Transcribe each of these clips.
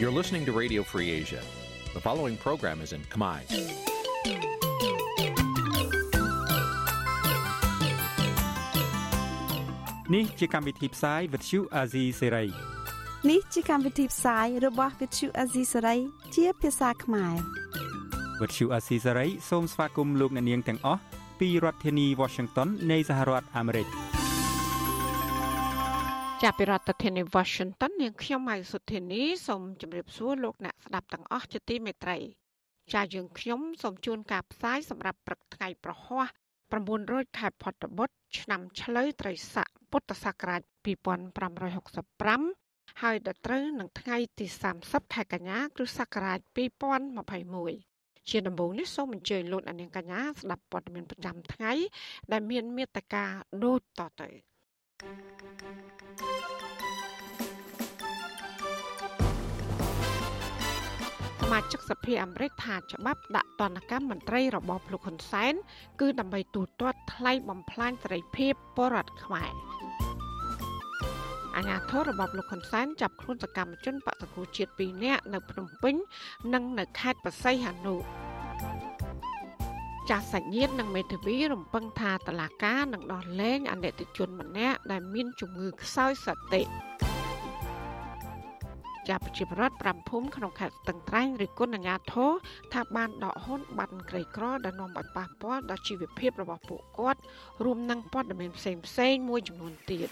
You're listening to Radio Free Asia. The following program is in Khmer. Nǐ chi càm bi tiệp xáy vệt chiu a zì sáy. នេះជាកម្មវិធីផ្សាយរបស់ Vithu Azisari ជាភាសាខ្មែរ វត្តឈូអាស៊ីសេរីសូមស្វាគមន៍លោកអ្នកនាងទាំងអស់ពីរដ្ឋធានី Washington នៃសហរដ្ឋអាមេរិក ចាប់ពីរដ្ឋធានី Washington នាងខ្ញុំម៉ៃសុធានីសូមជម្រាបសួរលោកអ្នកស្ដាប់ទាំងអស់ជាទីមេត្រី ចាយើងខ្ញុំសូមជូនការផ្សាយសម្រាប់ព្រឹកថ្ងៃប្រហ័ស900ខែផុតបុត្រឆ្នាំឆ្លូវត្រីស័កពុទ្ធសករាជ2565ហើយដល់ត្រូវនឹងថ្ងៃទី30ខែកញ្ញាគ្រិស្តសករាជ2021ជាដំបូងនេះសូមអញ្ជើញលោកអ្នកនាងកញ្ញាស្ដាប់ព័ត៌មានប្រចាំថ្ងៃ ដែលមានមេត្តាដូចតទៅស មាជិកសភាអាមេរិកថាច្បាប់ដាក់ទណ្ឌកម្មមន្ត្រីរបបលោកហ៊ុនសែនគឺដើម្បីទូទាត់ថ្លៃបំផ្លាញសេរីភាពបរតខ្មែរអាញាធររបបលោកហ៊ុនសែនចាប់ខ្លួនសកម្មជនបកសកុជាតិ2នាក់នៅភ្នំពេញ និងនៅខេត្តបរសៃហនុ ចាស់សាច់ញាតិនិងមេធាវីរំពឹងថាតឡាការនឹងដោះលែងអនិច្ចជនម្នាក់ដែលមានជំងឺខ្សោយសតិចាប់ប្រជាប្រដ្ឋ5ភូមិក្នុងខេត្តស្ទឹងត្រែងឬគុណអាញាធរថាបានដកហ៊ុនបាត់ក្រីក្រដែលនាំឲ្យប៉ះពាល់ដល់ជីវភាពរបស់ពួកគាត់រួមនឹងព័ត៌មានផ្សេងផ្សេងមួយចំនួនទៀត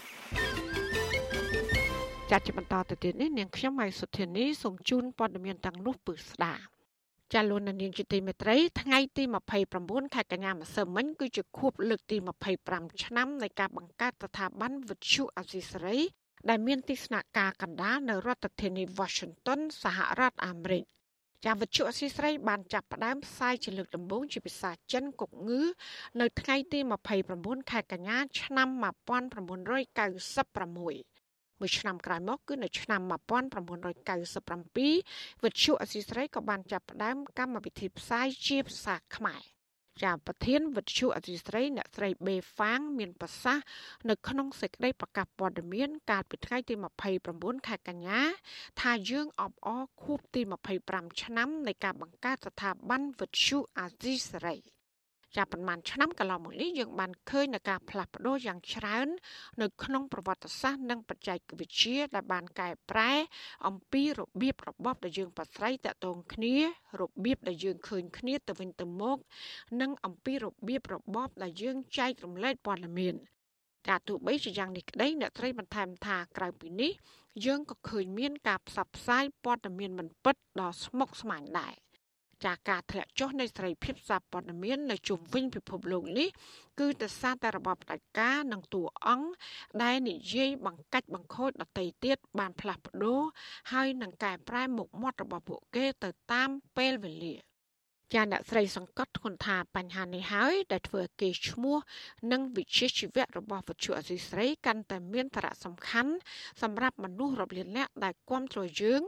ចាត់ជាបន្តទៅទៀតនេះនាងខ្ញុំម៉ៃសុធានីសូមជូនព័ត៌មានទាំងនោះពឺស្ដាប់ ចាលូននាងជាទីមេត្រីថ្ងៃទី29ខែកញ្ញាម្សិលមិញគឺជាខួបលើកទី25ឆ្នាំនៃការបង្កើតស្ថាប័នវិទ្យុអសីសេរីដែលមានទីស្នាក់ការកណ្ដាលនៅរដ្ឋធានី Washington សហរដ្ឋអាមេរិកចាវិទ្យុអសីស្រីបានចាប់ផ្ដើមផ្សាយជាលើកដំបូងជាភាសាចិនកុកងឺនៅថ្ងៃទី29ខែកញ្ញាឆ្នាំ1996 មួយឆ្នាំក្រោយមកគឺនៅឆ្នាំ1997វិទ្យុអសីស្រីក៏បានចាប់ផ្ដើមកម្មវិធីផ្សាយជាភាសាខ្មែរជាប្រធានវិទ្យុអសីស្រីអ្នកស្រីបេហ្វាង មានប្រសាសន៍នៅក្នុងសេចក្តីប្រកាសព័ត៌មាន កាលពីថ្ងៃទី29ខែកញ្ញា ថាយើងអបអរខួបទី25ឆ្នាំនៃការបង្កើតស្ថាប័នវិទ្យុអសីស្រី។ ចាប់ប៉ុន្មានឆ្នាំកន្លងមកនេះយើងបានឃើញនៅការផ្លាស់ប្ដូរយ៉ាងច្រើន នៅក្នុងប្រវត្តិសាស្ត្រនិងបច្ចេកវិទ្យាដែលបានកែប្រែ អំពីរបៀបរបបដែលយើងប្រស្រ័យតាក់ទងគ្នា របៀបដែលយើងឃើញគ្នាទៅវិញទៅមក និងអំពីរបៀបរបបដែលយើងចែករំលែកព័ត៌មានការទោះបីជាយ៉ាងនេះក្តីអ្នកត្រីបន្ថែមថាក្រៅពីនេះយើងក៏ឃើញមានការផ្សព្វផ្សាយព័ត៌មានមិនពិតដ៏ស្មុគស្មាញដែរ ចាការធ្លាក់ចុះនៃសេរីភាពសារព័ត៌មាននៅជុំវិញពិភពលោកនេះគឺដោយសារតែរបបផ្ដាច់ការនិងតួអង្គដែលនិយាយបង្កាច់បង្ខូចដតីទៀតបានផ្លាស់ប្ដូរហើយនឹងកែប្រែមុខមាត់របស់ពួកគេទៅតាមពេលវេលា ចាអ្នកស្រីសង្កត់ធ្ងន់ថាបញ្ហានេះហើយដែលធ្វើឲ្យគេឈ្មោះនិងវិជាជីវៈរបស់វិទ្យុអសីស្រីកាន់តែមានសារៈសំខាន់សម្រាប់មនុស្សរាប់លាននាក់ដែលគាំទ្រយើង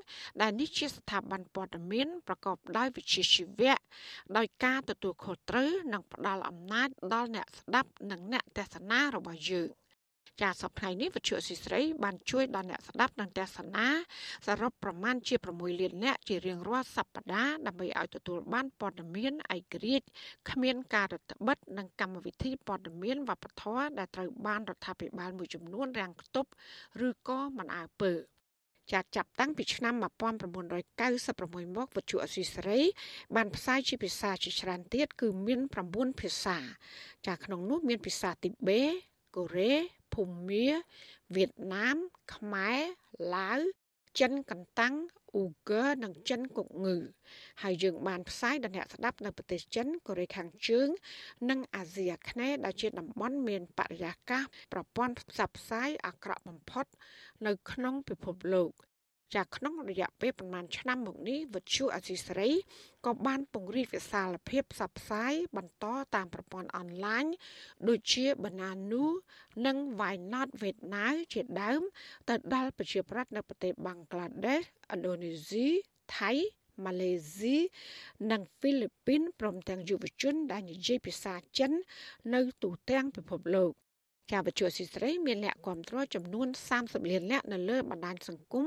ដែលនេះជាស្ថាប័នព័ត៌មានប្រកបដោយវិជាជីវៈដោយការទទួលខុសត្រូវនិងផ្ដល់អំណាចដល់អ្នកស្ដាប់និងអ្នកទស្សនារបស់យើង ចាសប្តាហ៍នេះវិទ្យុអស៊ីស្រីបានជួយដល់អ្នកស្ដាប់និងទស្សនាសរុបប្រមាណជា6លាននាក់ជារៀងរាល់សប្តាហ៍ដើម្បីឲ្យទទួលបានព័ត៌មានឯករាជ្យគ្មានការរដ្ឋបិទនិងកម្មវិធីព័ត៌មានវប្បធម៌ដែលត្រូវបានរដ្ឋាភិបាលមួយចំនួនរាំងខ្ទប់ឬក៏មិនអើពើចាត់ចាប់តាំងពីឆ្នាំ1996មកវិទ្យុអស៊ីសេរីបានផ្សាយជាភាសាជាច្រើនទៀតគឺមាន9ភាសាចាក្នុងនោះមានភាសាទីបេ កូរ៉េភូមាវៀតណាមខ្មែរឡាវចិនកន្តាំងអ៊ូហ្គើនិងចិនកុកងឺហើយយើងបានផ្សាយដល់អ្នកស្ដាប់នៅប្រទេសចិនកូរ៉េខាងជើង និងអាស៊ីអាគ្នេយ៍ដែលជាតំបន់មានបរិយាកាសប្រព័ន្ធផ្សព្វផ្សាយអាក្រក់បំផុត នៅក្នុងពិភពលោក ចាក្នុងរយៈពេលប្រមាណឆ្នាំមកនេះវិទ្យុអសីសេរីក៏បានពង្រីកវិសាលភាពផ្សព្វផ្សាយបន្តតាមប្រព័ន្ធអនឡាញដូចជា Bananu និង Why Not Vietnam ជាដើម ទៅដល់ប្រជាប្រដ្ឋនៅប្រទេសបង់ក្លាដេសឥណ្ឌូនេស៊ីថៃម៉ាឡេស៊ីនិងហ្វីលីពីនព្រមទាំងយុវជនដែលនិយាយភាសាចិន នៅទូទាំងពិភពលោក ការវិទ្យុស៊ីស្រីមានអ្នកគ្រប់គ្រងចំនួន30លាននាក់នៅលើបណ្ដាញសង្គម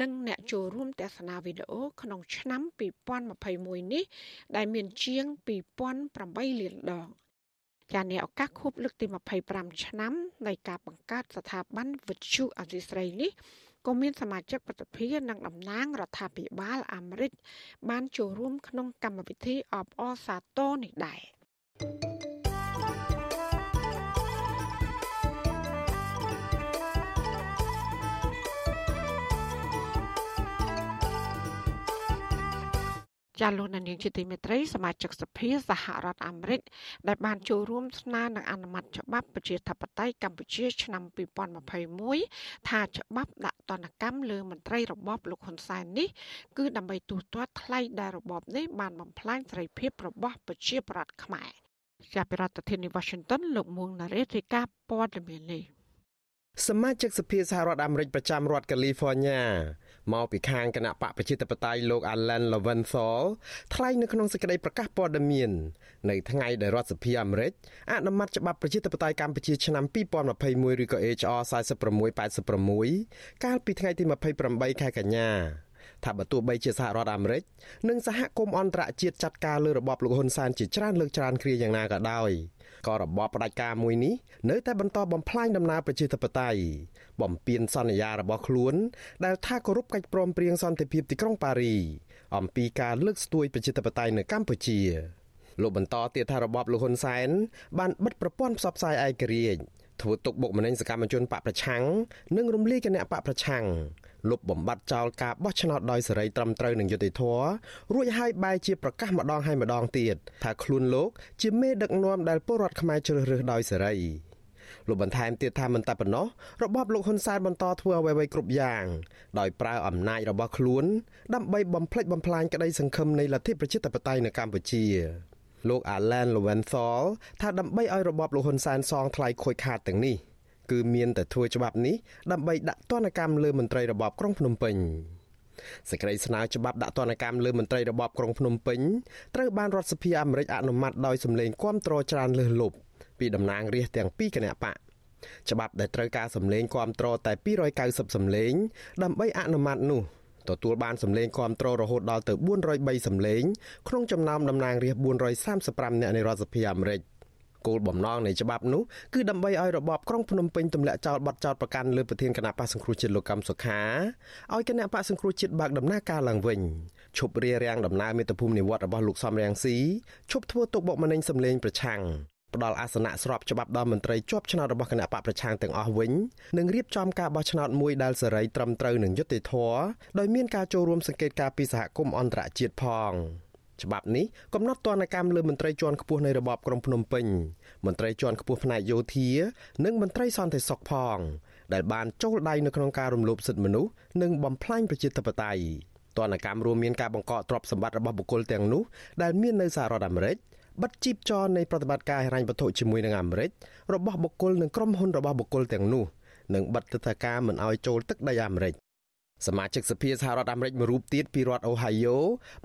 និងអ្នកចូលរួមទស្សនាវីដេអូក្នុងឆ្នាំ2021នេះដែលមានជាង2008លានដងចានេះឱកាសខួបលើកទី25ឆ្នាំនៃការបង្កើតស្ថាប័នវិទ្យុអសីស្រីនេះក៏មានសមាជិកប្រតិភិនិងតំណាងរដ្ឋាភិបាលអាមេរិកបានចូលរួមក្នុងកម្មវិធីអបអរសាទរនេះដែរ។ ចាលោកនាងជាទីមេត្រីសមាជិកសភាសហរដ្ឋអាមេរិកដែលបានចូលរួមស្នើនឹងអនុម័តច្បាប់ប្រជាធិបតេយ្យកម្ពុជាឆ្នាំ2021ថាច្បាប់ដាក់ទណ្ឌកម្មលើមន្ត្រីរបបលោកហ៊ុនសែននេះគឺដើម្បីទូទាត់ថ្លៃដែលរបបនេះបានបំផ្លាញសេរីភាពរបស់ប្រជាប្រដ្ឋខ្មែរជាប្រធានាធិបតី Washington លោកមួងណារ៉េរាយការណ៍ព័ត៌មាននេះសមាជិកសភាសហរដ្ឋអាមេរិកប្រចាំរដ្ឋកាលីហ្វ័រញ៉ា មកពីខាងគណៈបកប្រជាធិបតេយ្យលោក Alan Lowenthal ថ្លែងនៅក្នុងសេចក្តីប្រកាសព័ត៌មាននៅថ្ងៃដែលរដ្ឋសភាអាមេរិកអនុម័តច្បាប់ប្រជាធិបតេយ្យកម្ពុជាឆ្នាំ2021ឬក៏ HR 4686កាលពីថ្ងៃទី28ខែកញ្ញាថាបើទោះបីជាសហរដ្ឋអាមេរិកនិងសហគមន៍អន្តរជាតិចាត់ការលើរបបលោកហ៊ុនសែនជាច្រើនលើកច្រើនគ្រាយ៉ាងណាក៏ដោយក៏របបផ្ដាច់ការមួយនេះនៅតែបន្តបំផ្លាញដំណើរប្រជាធិបតេយ្យ បំពេញសន្យារបស់ខ្លួន ដែលថាគោរពកិច្ចព្រមព្រៀងសន្តិភាពទីក្រុងប៉ារី អំពីការលើកស្ទួយប្រជាធិបតេយ្យនៅកម្ពុជាលោកបន្តទៀតថារបបលោកហ៊ុនសែនបានបិទប្រព័ន្ធផ្សព្វផ្សាយឯករាជ្យធ្វើទុកបុកម្នេញសកម្មជនបកប្រឆាំងនិងរំលាយគណៈបកប្រឆាំងលុបបំបត្តិចោលការបោះឆ្នោតដោយសេរីត្រឹមត្រូវនិងយុត្តិធម៌រួចហើយបែរជាប្រកាសម្ដងហើយម្ដងទៀតថាខ្លួនលោក ជាមេដឹកនាំដែលពលរដ្ឋខ្មែរជ្រើសរើសដោយសេរី លោកបន្ថែមទៀតថាមិនតែប៉ុណ្ណោះរបបលោកហ៊ុនសែនបន្តធ្វើអ្វីៗគ្រប់យ៉ាងដោយប្រើអំណាចរបស់ខ្លួន ដើម្បីបំផ្លិចបំផ្លាញក្តីសង្ឃឹមនៃលទ្ធិប្រជាធិបតេយ្យនៅកម្ពុជាលោក Alan Lowenthal ថាដើម្បីឲ្យរបបលោកហ៊ុនសែនសងថ្លៃខូចខាតទាំងនេះគឺមានតែធ្វើច្បាប់នេះដើម្បីដាក់ទណ្ឌកម្មលើមន្ត្រីរបបក្រុងភ្នំពេញសេចក្តីស្នើច្បាប់ដាក់ទណ្ឌកម្មលើមន្ត្រីរបបក្រុងភ្នំពេញត្រូវបានរដ្ឋសភាអាមេរិកអនុម័តដោយសម្លេងគាំទ្រច្រើនលើសលប់ ពីតំណាងរាស្ត្រទាំងពីរគណៈបកច្បាប់ដែលត្រូវការសម្លេងគាំទ្រតែ290សម្លេង ដើម្បីអនុម័តនោះទទួលបានសម្លេងគាំទ្ររហូតដល់ទៅ403សម្លេងក្នុងចំណោមតំណាងរាស្ត្រ435នាក់នៃរដ្ឋសភាអាមេរិកគោលបំណងនៃច្បាប់នោះគឺដើម្បីឲ្យរបបក្រុងភ្នំពេញទម្លាក់ចោលបទចោទប្រកាន់លើប្រធានគណៈបកសង្គ្រោះជាតិលោកកម្មសុខាឲ្យគណៈបកសង្គ្រោះជាតិបើកដំណើរការឡើងវិញឈប់រារាំងដំណើរមេត្តាភូមិនិវត្តរបស់លោកសំរងស៊ីឈប់ធ្វើទុកបុកម្នេញសម្លេងប្រឆាំង ផ្ដល់អាសនៈស្របច្បាប់ដល់មន្ត្រីជាប់ឆ្នោតរបស់គណៈបកប្រឆាំងទាំងអស់វិញនិងរៀបចំការបោះឆ្នោតមួយដែលសេរីត្រឹមត្រូវនិងយុត្តិធម៌ដោយមានការចូលរួមសង្កេតការពីសហគមន៍អន្តរជាតិផងច្បាប់នេះកំណត់ទណ្ឌកម្មលើមន្ត្រីជាន់ខ្ពស់នៃរបបក្រុងភ្នំពេញមន្ត្រីជាន់ខ្ពស់ផ្នែកយោធា និងមន្ត្រីសន្តិសុខផង ដែលបានចូលដៃនៅក្នុងការរំលោភសិទ្ធិមនុស្សនិងបំផ្លាញប្រជាធិបតេយ្យទណ្ឌកម្មរួមមានការបង្កកទ្រព្យសម្បត្តិរបស់បុគ្គលទាំងនោះដែលមាននៅសហរដ្ឋអាមេរិក បិទជីបចរនៃប្រតិបត្តិការហិរញ្ញវត្ថុជាមួយនឹងអាមេរិករបស់បុគ្គលនិងក្រុមហ៊ុនរបស់បុគ្គលទាំងនោះនិងបិទទិដ្ឋាការមិនឲ្យចូលទឹកដីអាមេរិកសមាជិកសភាសហរដ្ឋអាមេរិកមួយរូបទៀតពីរដ្ឋអូហាយ៉ូ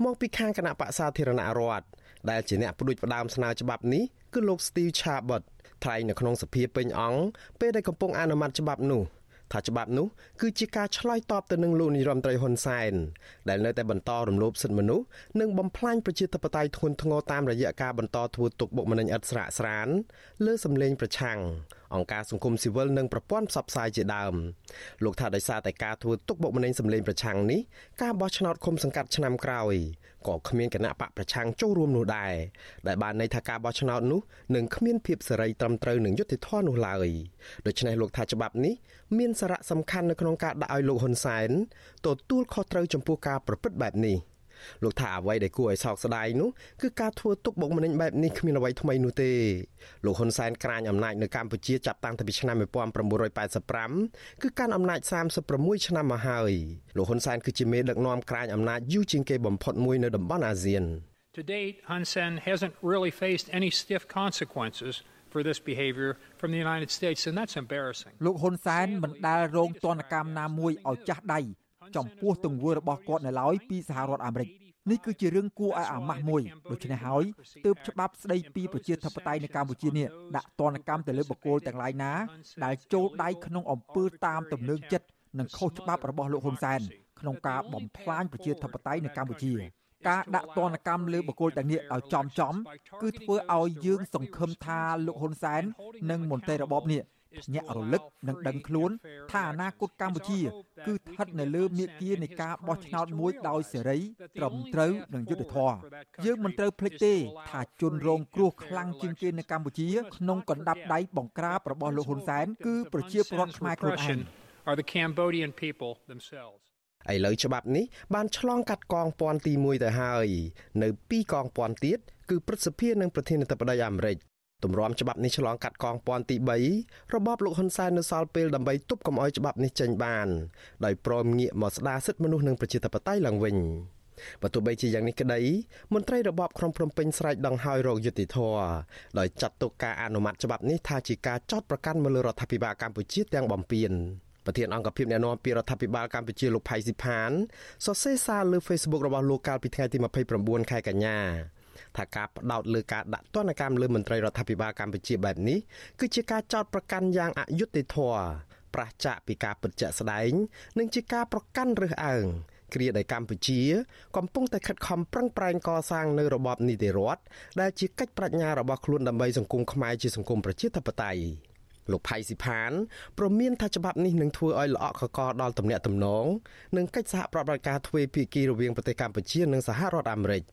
មកពីខាងគណៈបក្សសាធារណរដ្ឋដែលជាអ្នកផ្ដួចផ្ដើមស្នើច្បាប់នេះគឺលោក Steve Chabot ថ្លែងនៅក្នុងសភាពេញអង្គពេលដែលកំពុងអនុម័តច្បាប់នោះ ថាច្បាប់នោះគឺជាការឆ្លើយតបទៅនឹងលោកនាយរដ្ឋមន្ត្រីហ៊ុនសែនដែលនៅតែបន្តរំលោភសិទ្ធិមនុស្សនិងបំផ្លាញប្រជាធិបតេយ្យធ្ងន់ធ្ងរតាមរយៈការបន្តធ្វើទុកបុកម្នេញឥតស្រាកស្រានលើសម្លេងប្រឆាំងអង្គការសង្គមស៊ីវិលនិងប្រព័ន្ធផ្សព្វផ្សាយជាដើមលោកថាដោយសារតែការធ្វើទុកបុកម្នេញសម្លេងប្រឆាំងនេះការបោះឆ្នោតឃុំសង្កាត់ឆ្នាំក្រោយ ក៏គ្មានគណៈបកប្រឆាំងចូលរួមនោះដែរដែលបានន័យថាការបោះឆ្នោតនោះនឹងគ្មានភាពសេរីត្រឹមត្រូវនឹងយុត្តិធម៌នោះឡើយដូច្នេះលោកថាច្បាប់នេះមានសារៈសំខាន់នៅក្នុងការដាក់ឲ្យលោកហ៊ុនសែនទទួលខុសត្រូវចំពោះការប្រព្រឹត្តបែបនេះ។ លោកថាអ្វីដែលគួរឲ្យសោកស្ដាយនោះគឺការធ្វើទុកបុកម្នេញបែបនេះគ្មានអ្វីថ្មីនោះទេលោកហ៊ុនសែនក្រាញអំណាចនៅកម្ពុជាចាប់តាំងពីឆ្នាំ1985គឺកាន់អំណាច36ឆ្នាំមកហើយលោកហ៊ុនសែនគឺជាមេដឹកនាំក្រាញអំណាចយូរជាងគេបំផុតមួយនៅតំបន់អាស៊ាន To date, Hun Sen hasn't really faced any stiff consequences for this behavior from the United States and that's embarrassing. លោកហ៊ុនសែនមិនដែលរងទណ្ឌកម្មណាមួយឲ្យចាស់ដៃ ចំពោះទង្វើរបស់គាត់នៅឡើយពីសហរដ្ឋអាមេរិកនេះគឺជារឿងគួរឲ្យអាម៉ាស់មួយដូច្នេះហើយទើបច្បាប់ស្ដីពីប្រជាធិបតេយ្យនៅកម្ពុជានេះដាក់ទណ្ឌកម្មទៅលើបុគ្គលទាំងឡាយណា ដែលចូលដៃក្នុងអំពើតាមទំនឹងចិត្តនិងខុសច្បាប់របស់លោកហ៊ុនសែនក្នុងការបំផ្លាញប្រជាធិបតេយ្យនៅកម្ពុជាការដាក់ទណ្ឌកម្មលើបុគ្គលទាំងនេះឲ្យចំចំ គឺធ្វើឲ្យយើងសង្ឃឹមថាលោកហ៊ុនសែននិងមន្ត្រីរបបនេះ ភ្ញាក់រលឹកនិងដឹងខ្លួនថាអនាគតកម្ពុជា គឺស្ថិតនៅលើមាគ៌ានៃការបោះឆ្នោតមួយដោយសេរីត្រឹមត្រូវនិងយុត្តិធម៌យើងមិនត្រូវភ្លេចទេ ថាជនរងគ្រោះខ្លាំងជាងគេនៅកម្ពុជា ក្នុងកណ្ដាប់ដៃបង្ក្រាបរបស់លោកហ៊ុនសែនគឺប្រជាពលរដ្ឋខ្មែរខ្លួនឯង are the Cambodian people themselves. ឥឡូវច្បាប់នេះបានឆ្លងកាត់កងពាន់ទី1ទៅហើយ នៅពីរកងពាន់ទៀតគឺព្រឹទ្ធសភានិងប្រធានាធិបតីអាមេរិក ទម្រាំច្បាប់នេះឆ្លងកាត់កងពាន់ទី3របបលោកហ៊ុនសែននៅសល់ពេលដើម្បីទប់កុំឲ្យច្បាប់នេះចេញបានដោយព្រមងាកមកស្ដារសិទ្ធិមនុស្សនិងប្រជាធិបតេយ្យឡើងវិញបើទោះបីជាយ៉ាងនេះក្តីមន្ត្រីរបបក្រុងភ្នំពេញស្រែកដង្ហើយរកយុតិធធដោយចាត់ទុកការអនុម័តច្បាប់នេះថាជាការចោទប្រកាន់មកលើរដ្ឋាភិបាលកម្ពុជាទាំងបំពេញប្រធានអង្គភិបអ្នកណែនាំពីរដ្ឋាភិបាលកម្ពុជាលោកផៃស៊ីផានសរសេរសារលើ Facebook របស់លោកកាលពីថ្ងៃទី29ខែកញ្ញា ថាការផ្ដោតលើការដាក់ទណ្ឌកម្មលើមន្ត្រីរដ្ឋាភិបាលកម្ពុជាបែបនេះគឺជាការចោទប្រកាន់យ៉ាងអយុត្តិធម៌ប្រឆាចពីការពិតជាក់ស្ដែង និងជាការប្រកាន់រើសអើងគ្រាដែលកម្ពុជា កំពុងតែខិតខំប្រឹងប្រែងកសាងនៅរបបនីតិរដ្ឋដែលជាកិច្ចប្រាជ្ញារបស់ខ្លួនដើម្បីសង្គមខ្មែរជាសង្គមប្រជាធិបតេយ្យលោកផៃស៊ីផានព្រមានថាច្បាប់នេះនឹងធ្វើឲ្យល្អក់កកដល់ទំនាក់ទំនងនិងកិច្ចសហប្រតិបត្តិការទ្វេភាគីរវាងប្រទេសកម្ពុជានិងសហរដ្ឋអាមេរិក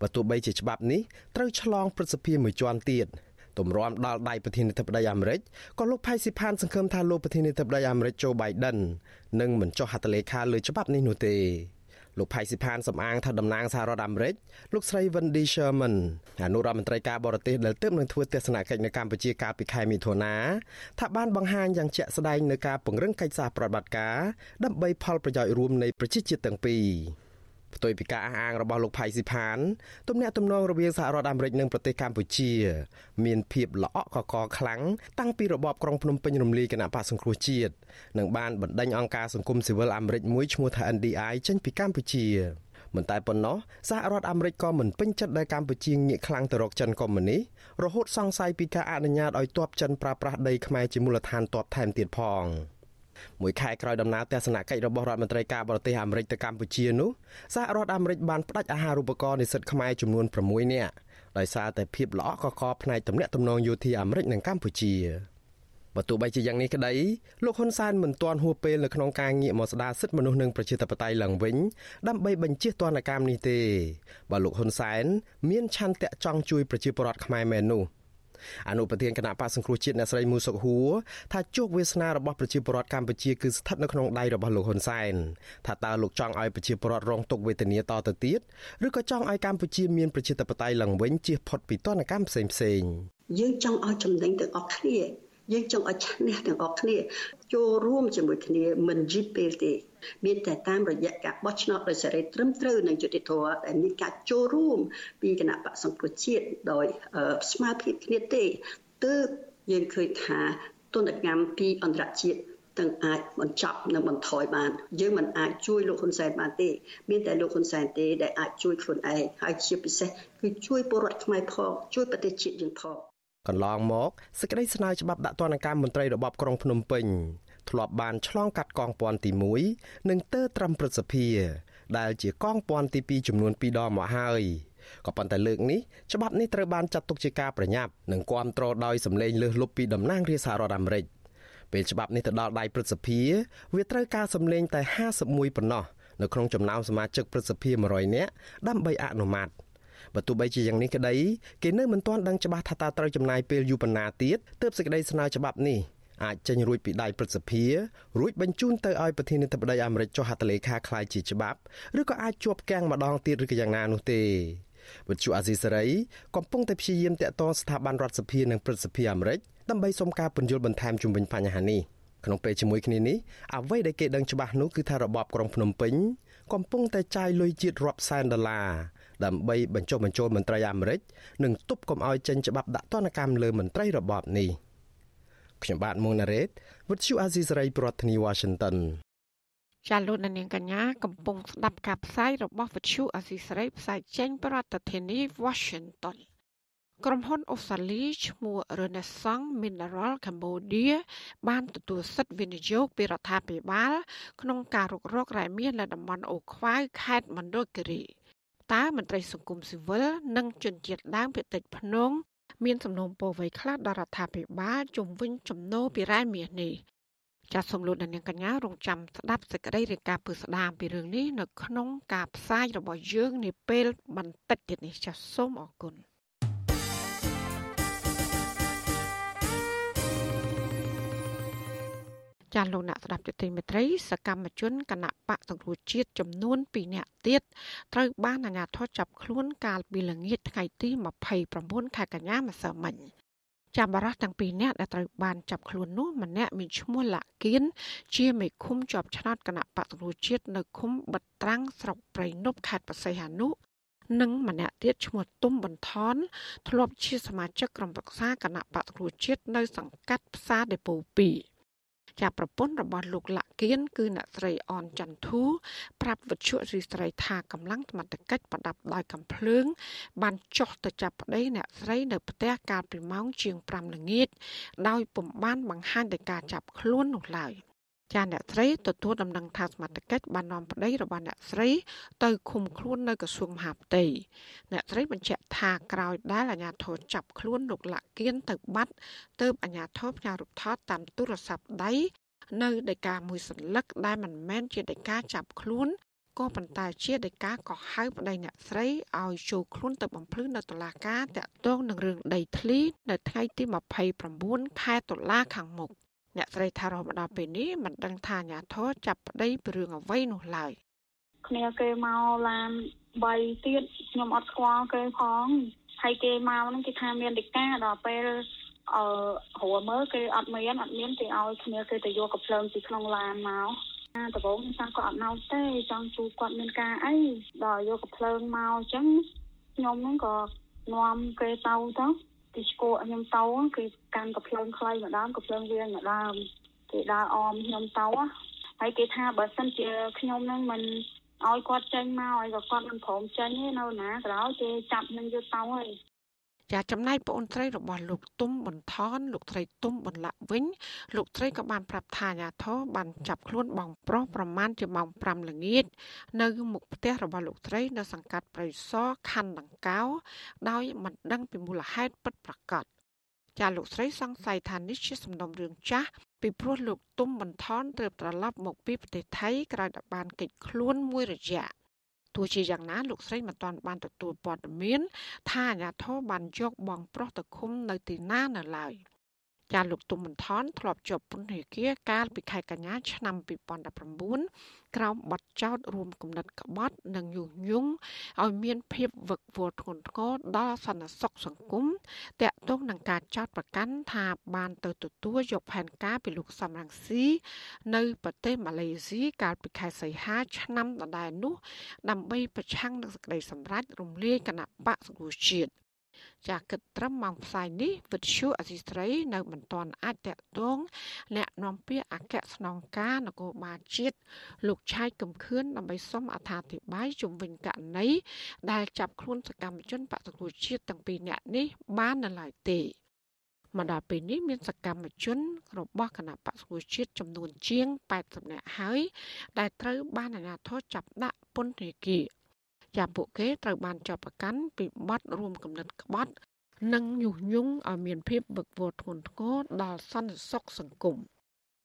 បើទោះបីជាច្បាប់នេះត្រូវឆ្លងព្រឹទ្ធសភាមួយជាន់ទៀតទម្រាំដល់ដៃប្រធានាធិបតីអាមេរិកក៏លោកផៃស៊ីផានសង្ឃឹមថាលោកប្រធានាធិបតីអាមេរិកโจ Biden នឹងមិនចុះហត្ថលេខាលើច្បាប់នេះនោះទេលោកផៃស៊ីផានសំអាងថាតំណាងសហរដ្ឋអាមេរិកលោកស្រី Wendy Sherman អនុរដ្ឋមន្ត្រីការបរទេសដែលទើបនឹងធ្វើទស្សនកិច្ចនៅកម្ពុជាកាលពីខែមិថុនាថាបានបង្ហាញយ៉ាងជាក់ស្ដែងនៅការពង្រឹងកិច្ចសហប្រតិបត្តិការដើម្បីផលប្រយោជន៍រួមនៃប្រជាជាតិទាំងពីរ ផ្ទុយពីការអះអាងរបស់លោកផៃស៊ីផានទំនាក់ទំនងរវាងសហរដ្ឋអាមេរិកនិងប្រទេសកម្ពុជា មានភាពល្អក់កកខ្លាំងតាំងពីរបបក្រុងភ្នំពេញរំលាយគណៈបកសង្គ្រោះជាតិនិងបានបណ្ដេញអង្គការសង្គមស៊ីវិលអាមេរិកមួយឈ្មោះថា NDI ចេញពីកម្ពុជាមិនតែប៉ុណ្ណោះសហរដ្ឋអាមេរិកក៏មិនពេញចិត្តដែលកម្ពុជាងាកខ្លាំងទៅរកចិនកុម្មុយនីសរហូតសង្ស័យពីការអនុញ្ញាតឲ្យទ័ពចិនប្រើប្រាស់ដីខ្មែរជាមូលដ្ឋានទ័ពថែមទៀតផង។ មួយខែក្រោយដំណើរទស្សនកិច្ចរបស់រដ្ឋមន្ត្រីការបរទេសអាមេរិកទៅកម្ពុជានោះសហរដ្ឋអាមេរិកបានផ្តាច់អាហារូបករណ៍និស្សិតខ្មែរចំនួន6នាក់ដោយសារតែភាពល្អក់កកផ្នែកទំនាក់ទំនងយោធាអាមេរិកនិងកម្ពុជាបើទោះបីជាយ៉ាងនេះក្តីលោកហ៊ុនសែនមិនទាន់ហួសពេលនៅក្នុងការងាកមកស្ដារសិទ្ធិមនុស្សនិងប្រជាធិបតេយ្យឡើងវិញដើម្បីបញ្ជៀសទណ្ឌកម្មនេះទេបើលោកហ៊ុនសែនមានឆន្ទៈចង់ជួយប្រជាពលរដ្ឋខ្មែរមែននោះ។ អនុប្រធានគណៈបកសង្គ្រោះជាតិអ្នកស្រីមូសុកហួរថាជោគវាសនារបស់ប្រជាពលរដ្ឋកម្ពុជាគឺស្ថិតនៅក្នុងដៃរបស់លោកហ៊ុនសែនថាតើលោកចង់ឲ្យប្រជាពលរដ្ឋរងទុក្ខវេទនាតទៅទៀតឬក៏ចង់ឲ្យកម្ពុជាមានប្រជាធិបតេយ្យឡើងវិញជៀសផុតពីទណ្ឌកម្មផ្សេងផ្សេងយើងចង់ឲ្យចំណេញទាំងអស់គ្នាយើងចង់ឲ្យឈ្នះទាំងអស់គ្នាចូលរួមជាមួយគ្នាមិនយឺតពេលទេ មានតែតាមរយៈការបោះឆ្នោតដោយសេរីត្រឹមត្រូវនិងយុត្តិធម៌ដែលមានការចូលរួមពីគណៈបកសង្គ្រោះជាតិដោយស្មារតីគ្នាទេទើបយើងឃើញថាទុនកម្មពីអន្តរជាតិទាំងអាចបញ្ចប់និងបន្ថយបានយើងមិនអាចជួយលោកហ៊ុនសែនបានទេ មានតែលោកហ៊ុនសែនទេដែលអាចជួយខ្លួនឯងហើយជាពិសេសគឺជួយពលរដ្ឋខ្មែរផងជួយប្រទេសជាតិយើងផងកន្លងមកសេចក្តីស្នើច្បាប់ដាក់ទណ្ឌកម្មមន្ត្រីរបបក្រុងភ្នំពេញ ធ្លាប់បានឆ្លងកាត់កងពាន់ទី1និងទើត្រឹមព្រឹទ្ធសភា ដែលជាកងពាន់ទី2ចំនួន2ដងមកហើយក៏ប៉ុន្តែលើកនេះច្បាប់នេះត្រូវបានចាត់ទុកជាការប្រញាប់និងគាំទ្រដោយសម្លេងលើសលប់ពីតំណាងរាស្ត្រសហរដ្ឋអាមេរិកពេលច្បាប់នេះទៅដល់ដៃព្រឹទ្ធសភា វាត្រូវការសម្លេងតែ51ប៉ុណ្ណោះនៅក្នុងចំណោមសមាជិកព្រឹទ្ធសភា100នាក់ដើម្បីអនុម័តបើទោះបីជាយ៉ាងនេះក្តីគេនៅមិនទាន់ដឹងច្បាស់ថាតើត្រូវចំណាយពេលយូរប៉ុណ្ណាទៀតទើបសេចក្តីស្នើច្បាប់នេះ អាចចេញរួចពីដៃព្រឹទ្ធសភារួចបញ្ជូនទៅឲ្យប្រធានាធិបតីអាមេរិកចុះហត្ថលេខាខ្លាយជាច្បាប់ឬក៏អាចជាប់កាំងម្ដងទៀតឬក៏យ៉ាងណានោះទេវិទ្យុអាស៊ីសេរីកំពុងតែព្យាយាមតាក់ទងស្ថាប័នរដ្ឋសភានិងព្រឹទ្ធសភាអាមេរិកដើម្បីសុំការពន្យល់បន្ថែមជុំវិញបញ្ហានេះក្នុងពេលជាមួយគ្នានេះអ្វីដែលគេដឹងច្បាស់នោះគឺថារបបក្រុងភ្នំពេញកំពុងតែចាយលុយជាតិរាប់សែនដុល្លារដើម្បីបញ្ចុះបញ្ចូលមន្ត្រីអាមេរិកនិងទប់កុំឲ្យចេញច្បាប់ដាក់ទណ្ឌកម្មលើមន្ត្រីរបបនេះ។ ខ្ញុំបាទមុងណារ៉េត With you Azizi Saray ប្រធានាធិបតី Washington ចាលោកនាងកញ្ញាកំពុងស្ដាប់ការផ្សាយរបស់វិទ្យុអស៊ីសេរីផ្សាយចេញពីរដ្ឋធានី Washington ក្រុមហ៊ុនអូស្ត្រាលីឈ្មោះ Renaissance Mineral Cambodia បានទទួលសិទ្ធិវិនិយោគពីរដ្ឋាភិបាល ក្នុងការរុករករ៉ែមាសនៅតំបន់អូខ្វាយខេត្តមណ្ឌលគិរីតើមន្ត្រីសង្គមស៊ីវិលនិងជនជាតិដើមភាគតិចភ្នង មានសំណូមពរអ្វីខ្លះដល់រដ្ឋាភិបាលជំវិញចំណូលពីរ៉ែមាសនេះចាសសូមលោកអ្នកនាងកញ្ញារងចាំស្ដាប់សេចក្តីរាយការណ៍ពិស្ដារពីរឿងនេះនៅក្នុងការផ្សាយរបស់យើងនាពេលបន្តិចទៀតនេះចាសសូមអរគុណ ចាលោកអ្នកស្ដាប់ទតិមេត្រីសកម្មជនគណៈបកសង្គ្រោះជាតិចំនួន2នាក់ទៀតត្រូវបានអាជ្ញាធរចាប់ខ្លួនកាលពីល្ងាចថ្ងៃទី29ខែកញ្ញាម្សិលមិញចាំបារះទាំងពីរនាក់ដែលត្រូវបានចាប់ខ្លួននោះម្នាក់មានឈ្មោះលាក់គៀនជាមេឃុំជាប់ឆ្នោតគណៈបកសង្គ្រោះជាតិនៅឃុំបិទត្រាំងស្រុកព្រៃនប់ខេត្តបរសៃហនុនិងម្នាក់ទៀតឈ្មោះទុំបន្ថនធ្លាប់ជាសមាជិកក្រុមប្រឹក្សាគណៈបកសង្គ្រោះជាតិនៅសង្កាត់ផ្សារដេប៉ូ2 ចាប្រពន្ធរបស់លោកលាក់គៀនគឺអ្នកស្រីអនចន្ទធូប្រាប់វិទ្យុរីស្រីថាកម្លាំងសមត្ថកិច្ចប្រដាប់ដោយកំភ្លើង បានចុះទៅចាប់ប្តីអ្នកស្រីនៅផ្ទះកាលពីម៉ោងជាង5ល្ងាចដោយពុំបានបង្ហាញដោយការចាប់ខ្លួននោះឡើយ ចាអ្នកស្រីទទួលដំណឹងថាសមត្ថកិច្ចបាននាំប្តីរបស់អ្នកស្រី ទៅឃុំខ្លួននៅក្រសួងមហាផ្ទៃអ្នកស្រីបញ្ជាក់ថាក្រោយដែលអាជ្ញាធរចាប់ខ្លួនលោកលាក់គៀនទៅបាត់ទើបអាជ្ញាធរផ្ញើរូបថតតាមទូរស័ព្ទដៃនៅដីកាមួយសន្លឹកដែលមិនមែនជាដីកាចាប់ខ្លួនក៏ប៉ុន្តែជាដីកាក៏ហៅប្តីអ្នកស្រីឲ្យចូលខ្លួនទៅបំភ្លឺនៅតុលាការតាក់ទងនឹងរឿងដីធ្លី នៅថ្ងៃទី29ខែតុលាខាងមុខ អ្នកស្រីថារហូតដល់ពេលនេះមិនដឹងថាអាញាធរចាប់ប្តីពីរឿងអ្វីនោះឡើយគ្នាគេមកឡាន3ទៀតខ្ញុំអត់ស្គាល់គេផងហើយគេមកហ្នឹងគេថាមានដីកាដល់ពេលអឺរួមើលគេអត់មានអត់មានគេឲ្យគ្នាគេទៅយកកំភ្លើងពីក្នុងឡានមកដំបូងខ្ញុំគាត់អត់ណោទេចង់ជួគាត់មានការអីដល់យកកំភ្លើងមកអញ្ចឹងខ្ញុំហ្នឹងក៏នាំគេទៅទៅ ទីស្គរខ្ញុំទៅគឺកាន់កំភ្លើងខ្លីម្ដងកំភ្លើងវាងម្ដងគេដើរអមខ្ញុំទៅហើយគេថាបើសិនជាខ្ញុំនឹងមិនឲ្យគាត់ចេញមកឲ្យគាត់មិនព្រមចេញទេនៅណាក្រោយគេចាប់នឹងយកទៅហើយ ចាចំណែកប្អូនស្រីរបស់លោកទុំបន្ថនលោកស្រីទុំបន្លាក់វិញលោកស្រីក៏បានប្រាប់ថាអាញាធរបានចាប់ខ្លួនបងប្រុសប្រមាណជាម៉ោង5ល្ងាចនៅមុខផ្ទះរបស់លោកស្រីនៅសង្កាត់ប្រៃសណខណ្ឌដង្កោដោយមិនដឹងពីមូលហេតុពិតប្រាកដចាលោកស្រីសង្ស័យថានេះជាសំណុំរឿងចាស់ពីព្រោះលោកទុំបន្ថនត្រូវត្រឡប់មកពីប្រទេសថៃក្រោយដែលបានកិច្ចខ្លួនមួយរយៈ ទោះជាយ៉ាងណាលោកស្រីមិនទាន់បានទទួលព័ត៌មានថាអាញាធរបានយកបងប្រុសទៅឃុំនៅទីណានៅឡើយ។ ចាលោកទុំបន្ថនធ្លាប់ជាប់ពន្ធនាគារកាលពីខែកញ្ញាឆ្នាំ2019ក្រោមបទចោទរួមគំនិតក្បត់និងញុះញង់ឲ្យមានភាពវឹកវរធ្ងន់ធ្ងរដល់សន្តិសុខសង្គមតាក់ទងនឹងការចោទប្រកាន់ថាបានទៅទទួលយកផែនការពីលោកសំរងស៊ីនៅប្រទេសម៉ាឡេស៊ីកាលពីខែសីហាឆ្នាំដដែលនោះ ដើម្បីប្រឆាំងនឹងសេចក្តីសម្រេចរំលាយគណៈបកសង្គ្រោះជាតិ ចាគិតត្រឹមម៉ោងផ្សាយនេះវិទ្យុអសីស្រីនៅមិនទាន់អាចតកតងអ្នកនាំពាក្យអគ្គស្នងការនគរបាលជាតិលោកឆៃកំខឿនដើម្បីសុំអត្ថាធិប្បាយជុំវិញករណីដែលចាប់ខ្លួនសកម្មជនបកសង្គ្រោះជាតិទាំងពីរនាក់នេះបាននៅឡើយទេមកដល់ពេលនេះមានសកម្មជនរបស់គណៈបក្សប្រជាជាតិចំនួនជាង80នាក់ហើយដែលត្រូវបានអាជ្ញាធរចាប់ដាក់ពន្ធនាគារ ចាំពួកគេត្រូវបានចាប់ប្រកាន់ពីបទរួមគំនិតក្បត់ និងញុះញង់ឲ្យមានភាពវឹកវរធ្ងន់ធ្ងរដល់សន្តិសុខសង្គម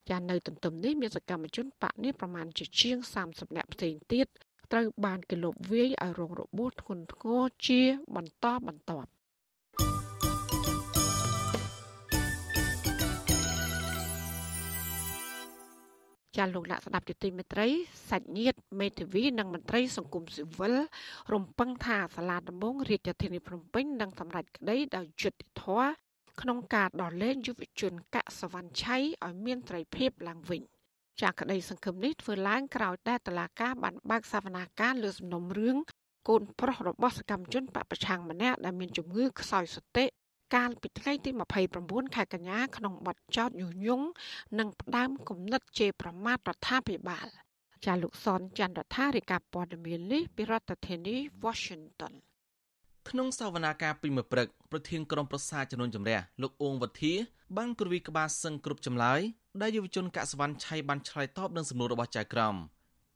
ចានៅទន្ទឹមនេះមានសកម្មជនបកនេះប្រមាណជាជាង30នាក់ផ្សេងទៀតត្រូវបានគេលុបវាយឲ្យរងរបួសធ្ងន់ធ្ងរជាបន្តបន្ទាប់ ចាលោកអ្នកស្ដាប់យុតិមេត្រីសាច់ញាតិមេធាវីនិងមន្ត្រីសង្គមស៊ីវិលរំពឹងថាសាលាដំបងរាជធានីភ្នំពេញនឹងសម្រេចក្តីដោយយុត្តិធម៌ក្នុងការដោះលែងយុវជនកសវណ្ណឆៃឲ្យមានត្រីភាពឡើងវិញចាក្តីសង្ឃឹមនេះធ្វើឡើងក្រោយដែលតឡាកាបានបើកសវនាការលើសំណុំរឿងកូនប្រុសរបស់សកម្មជនបពប្រឆាំងម្នាក់ដែលមានជំងឺខ្សោយសតិ កាលពីថ្ងៃទី29ខែកញ្ញាក្នុងបទចោទញុះញង់និងផ្ដើមគំនិតជេរប្រមាថរដ្ឋាភិបាលចាលោកសនចន្ទរដ្ឋារាយការណ៍ព័ត៌មាននេះពីរដ្ឋធានី Washington ក្នុងសវនាការពីមួយព្រឹកប្រធានក្រុមប្រឹក្សាចំនួនចម្រះលោកអ៊ូងវុធាបានគ្រវីក្បាលសឹងគ្រប់ចម្លើយដែលយុវជនកសវណ្ណឆៃបានឆ្លើយតបនឹងសំណួររបស់ចៅក្រម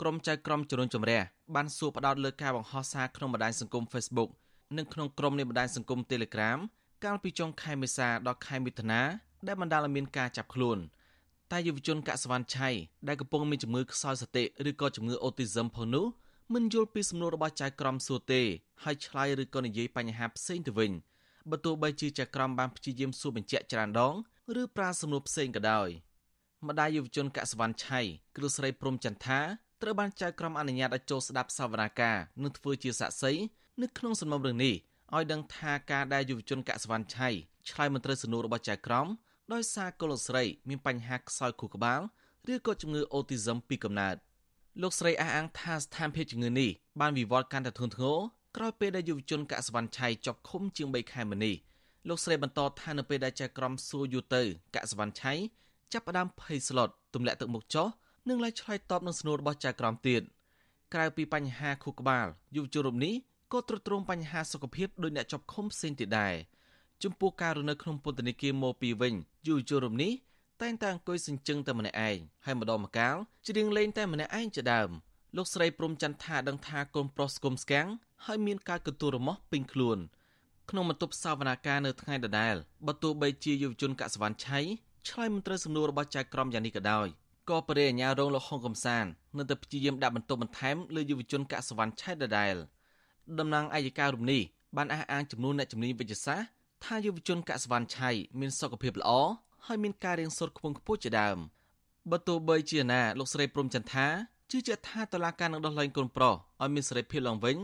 ក្រុមចៅក្រមចំនួនចម្រះបានសួរផ្ដោតលើការបង្ហោះសារក្នុងបណ្ដាញសង្គម Facebook និងក្នុងក្រុមនៃបណ្ដាញសង្គម Telegram កាលពីចុងខែមេសាដល់ខែមិថុនាដែលបណ្ដាលឲ្យមានការចាប់ខ្លួនតែយុវជនកសវណ្ណឆៃដែលកំពុងមានជំងឺខ្សោយសតិឬក៏ជំងឺអូទីសឹមផងនោះមិនយល់ពីសំណួររបស់ចៅក្រមសួរទេហើយឆ្លើយឬក៏និយាយបញ្ហាផ្សេងទៅវិញបើទោះបីជាចៅក្រមបានព្យាយាមសួរបញ្ជាក់ច្រើនដងឬប្រើសំណួរផ្សេងក៏ដោយម្ដាយយុវជនកសវណ្ណឆៃគឺស្រីព្រំចន្ទថាត្រូវបានចៅក្រមអនុញ្ញាតឲ្យចូលស្ដាប់សវនាការនិងធ្វើជាសាក្សីនៅក្នុងសំណុំរឿងនេះ ឲ្យដឹងថាការដែលយុវជនកសវណ្ណឆៃឆ្លើយមន្ត្រីសំណួររបស់ចៅក្រមដោយសារកូនស្រីមានបញ្ហាខ្សោយខួរក្បាលឬក៏ជំងឺអូទីសឹមពីកំណើតលោកស្រីអះអាងថាស្ថានភាពជំងឺនេះបានវិវត្តកាន់តែធ្ងន់ធ្ងរក្រោយពេលដែលយុវជនកសវណ្ណឆៃជាប់ឃុំជាង3ខែមុននេះលោកស្រីបន្តថានៅពេលដែលចៅក្រមសួរយូរទៅកសវណ្ណឆៃចាប់ផ្ដើមភ័យស្លុតទម្លាក់ទឹកមុខចុះនិងឡាយឆ្លើយតបនឹងសំណួររបស់ចៅក្រមទៀតក្រៅពីបញ្ហាខួរក្បាលយុវជនរូបនេះ ក៏ទ្រុឌទ្រង់បញ្ហាសុខភាពដោយអ្នកជាប់ឃុំផ្សេងទៀតដែរចំពោះការរស់នៅក្នុងពន្ធនាគារមកពីវិញយុវជនរូបនេះតែងតែអង្គុយសិញ្ជឹងតែម្នាក់ឯងហើយម្ដងម្កាលច្រៀងលេងតែម្នាក់ឯងជាដើមលោកស្រីព្រំចន្ទថាដឹងថាកូនប្រុសស្គមស្គាំងហើយមានការកន្ទួលរមាស់ពេញខ្លួនក្នុងបន្ទប់សវនាការនៅថ្ងៃដដែលបើទោះបីជាយុវជនកសវណ្ណឆៃឆ្លើយមន្ត្រីសំណួររបស់ចៅក្រមយ៉ាងនេះក៏ដោយក៏បរិយាញ្ញារងលោកហុងកំសាននៅតែព្យាយាមដាក់បន្ទប់បន្ថែមលើយុវជនកសវណ្ណឆៃដដែល តំណាងអัยការរំនេះបានអះអាងចំនួនអ្នកជំនាញវិទ្យាសាស្ត្រថាយុវជនកសវណ្ណឆៃមានសុខភាពល្អហើយមានការរៀនសូត្រខ្ពង់ខ្ពស់ជាដើមបើទោះបីជាណាលោកស្រីព្រំចន្ទថាជឿជាក់ថាតឡាការនឹងដោះលែងកូនប្រុសឲ្យមានសេរីភាពឡើងវិញ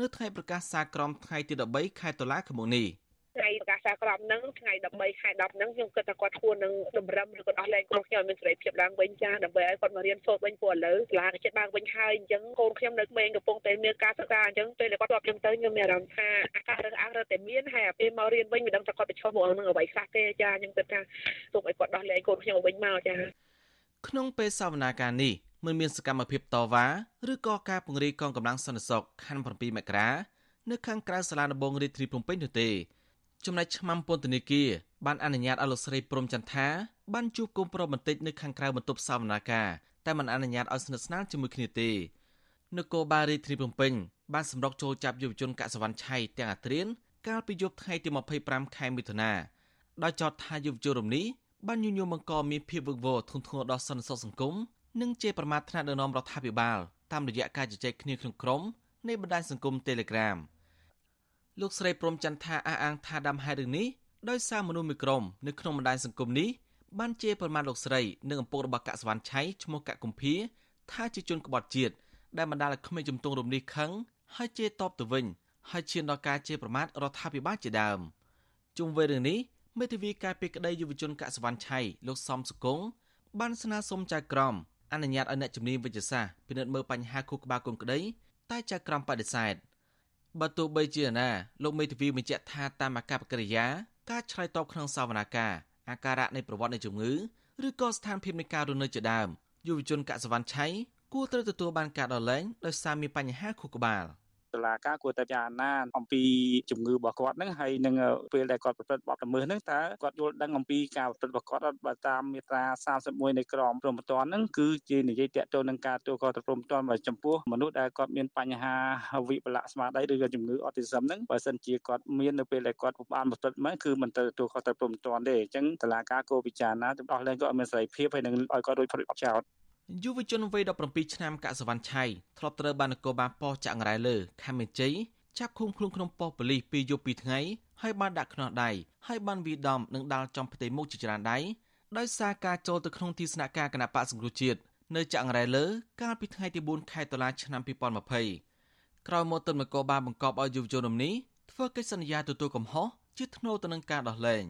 នៅថ្ងៃប្រកាសសារក្រមថ្ងៃទី13ខែតុលាឆ្នាំនេះ ថ្ងៃប្រកាសសារក្រមហ្នឹងថ្ងៃ13ខែ10ហ្នឹងខ្ញុំគិតថាគាត់គួរនឹងតម្រឹមឬក៏ដោះលែងកូនខ្ញុំឲ្យមានសេរីភាពឡើងវិញចាដើម្បីឲ្យគាត់មករៀនសូត្រវិញព្រោះឥឡូវសាលាក៏ចិត្តបើកវិញហើយអញ្ចឹងកូនខ្ញុំនៅក្មេងកំពុងតែមានការសិក្សាអញ្ចឹងពេលគាត់គាត់ខ្ញុំទៅខ្ញុំមានអារម្មណ៍ថាអាកាសរើសអើងរើតែមានហើយពេលមករៀនវិញមិនដឹងថាគាត់ប្រឈមមុខនឹងអ្វីខ្លះទេចាខ្ញុំគិតថាទុកឲ្យគាត់ដោះលែងកូនខ្ញុំវិញមកចាក្នុងពេលសវនាការនេះមិនមានសកម្មភាពតវ៉ាឬក៏ការពង្រាយកងកម្លាំងសន្តិសុខខណ្ឌ7មករានៅខាងក្រៅសាលាដំបងរាជធានីភ្នំពេញនោះទេ ចំណែកឆ្មាំពន្ធនាគារបានអនុញ្ញាតឲ្យលោកស្រីព្រំចន្ទថាបានជួបគុំប្រុសបន្តិចនៅខាងក្រៅបន្ទប់សវនាការតែមិនអនុញ្ញាតឲ្យស្និទ្ធស្នាលជាមួយគ្នាទេនគរបាលរាជធានីភ្នំពេញបានសម្រុកចូលចាប់យុវជនកសវណ្ណឆៃទាំងអាត្រៀនកាលពីយប់ថ្ងៃទី25ខែមិថុនាដោយចោទថាយុវជនរំនេះបានញុយញងបង្កមានភាពវឹកវរធ្ងន់ធ្ងរដល់សន្តិសុខសង្គមនិងជាប្រមាថថ្នាក់ដឹកនាំរដ្ឋាភិបាលតាមរយៈការជជែកគ្នាក្នុងក្រុមនៃបណ្ដាញសង្គម Telegram លោកស្រីព្រំចន្ទថាអះអាងថាដើមហេតុរឿងនេះដោយសារមនុស្សមួយក្រុមនៅក្នុងបណ្ដាញសង្គមនេះបានជាប្រមាថលោកស្រីនិងឪពុករបស់កសវណ្ណឆៃឈ្មោះកកគំភាថាជាជនក្បត់ជាតិដែលបណ្ដាលឲ្យក្មេងជំទង់រំនេះខឹងហើយជេរតបទៅវិញហើយឈានដល់ការជេរប្រមាថរដ្ឋាភិបាលជាដើមជុំវិញរឿងនេះមេធាវីការពីក្តីយុវជនកសវណ្ណឆៃលោកសំសុគងបានស្នើសុំចៅក្រមអនុញ្ញាតឲ្យអ្នកជំនាញវិទ្យាសាស្ត្រពិនិត្យមើលបញ្ហាខួរក្បាលកូនក្តីតែចៅក្រមបដិសេធ បើទោះបីជាណាលោកមេធាវីបញ្ជាក់ថាតាមអាកប្បកិរិយាការឆ្លើយតបក្នុងសវនាការអាការៈនៃប្រវត្តិនៃជំងឺឬក៏ស្ថានភាពនៃការរស់នៅជាដើមយុវជនកសវណ្ណឆៃគួរត្រូវទទួលបានការដោះលែងដោយសារមានបញ្ហាខួរក្បាល។ តុលាការគួរតែពិចារណាអំពីជំងឺរបស់គាត់ហ្នឹងហើយនឹងពេលដែលគាត់ប្រព្រឹត្តបទល្មើសហ្នឹងតើគាត់យល់ដឹងអំពីការប្រព្រឹត្តរបស់គាត់បើតាមមាត្រា31នៃក្រមព្រហ្មទណ្ឌហ្នឹងគឺជានិយាយតាក់ទងនឹងការទូគាត់ព្រហ្មទណ្ឌមកចំពោះមនុស្សដែលគាត់មានបញ្ហាវិបលៈស្មារតីឬក៏ជំងឺអតិសឹមហ្នឹងបើសិនជាគាត់មាននៅពេលដែលគាត់បានប្រព្រឹត្តមកគឺមិនទៅទូគាត់ទៅព្រហ្មទណ្ឌទេអញ្ចឹងតុលាការគួរពិចារណាទៅដោះលែងគាត់ឲ្យមានសេរីភាពហើយនឹងឲ្យគាត់រួចផុតចោល យុវជនវ័យ17ឆ្នាំកសវណ្ណឆៃធ្លាប់ត្រូវបាននគរបាលប៉ោះចាក់ងរ៉ែលើខេមរជ័យចាប់ឃុំខ្លួនក្នុងប៉ុស្តិ៍ប៉ូលីសពីយប់ពីថ្ងៃហើយបានដាក់ខ្នោះដៃហើយបានវាដំនិងដាល់ចំផ្ទៃមុខជាច្រើនដៃដោយសារការចូលទៅក្នុងទីស្នាក់ការគណៈបកសង្គ្រោះជាតិនៅចាក់ងរ៉ែលើកាលពីថ្ងៃទី4ខែតុលាឆ្នាំ2020ក្រោយមកទន្នគរបាលបង្កប់ឲ្យយុវជនរំនេះធ្វើកិច្ចសន្យាទទួលកំហុសជាធ្នូទៅនឹងការដោះលែង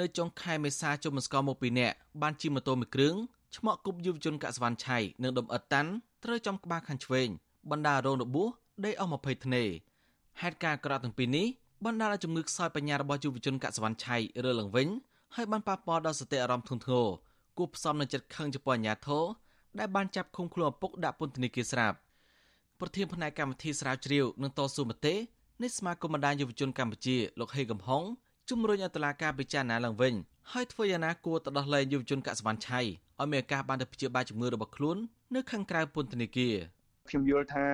នៅចុងខែមេសាជុំមិនស្គាល់មកពីអ្នកបានជិះម៉ូតូមួយគ្រឿង ឆ្មក់គប់យុវជនកសវណ្ណឆៃនិងដុំអិតតាន់ត្រូវចំក្បាលខាងឆ្វេងបណ្ដារងរបួសដេកអស់20ធ្នេហេតុការណ៍ក្រក់ទាំងពីរនេះបណ្ដាលឲ្យជំងឺខ្សោយបញ្ញារបស់យុវជនកសវណ្ណឆៃរើឡើងវិញហើយបានប៉ះពាល់ដល់សតិអារម្មណ៍ធ្ងន់ធ្ងរគួបផ្សំនឹងចិត្តខឹងចំពោះអាញាធរដែលបានចាប់ឃុំខ្លួនឪពុកដាក់ពន្ធនាគារស្រាប់ប្រធានផ្នែកកម្មវិធីស្រាវជ្រាវនិងតស៊ូមតិនៃសមាគមបណ្ដាញយុវជនកម្ពុជាលោកហេកំហុងជំរុញឲ្យតុលាការពិចារណាឡើងវិញ ហើយធ្វើយ៉ាងណាគួរទៅដោះលែងយុវជនកសវណ្ណឆៃឲ្យមានឱកាសបានទៅព្យាបាលជំងឺរបស់ខ្លួននៅខាងក្រៅពន្ធនាគារខ្ញុំយល់ថា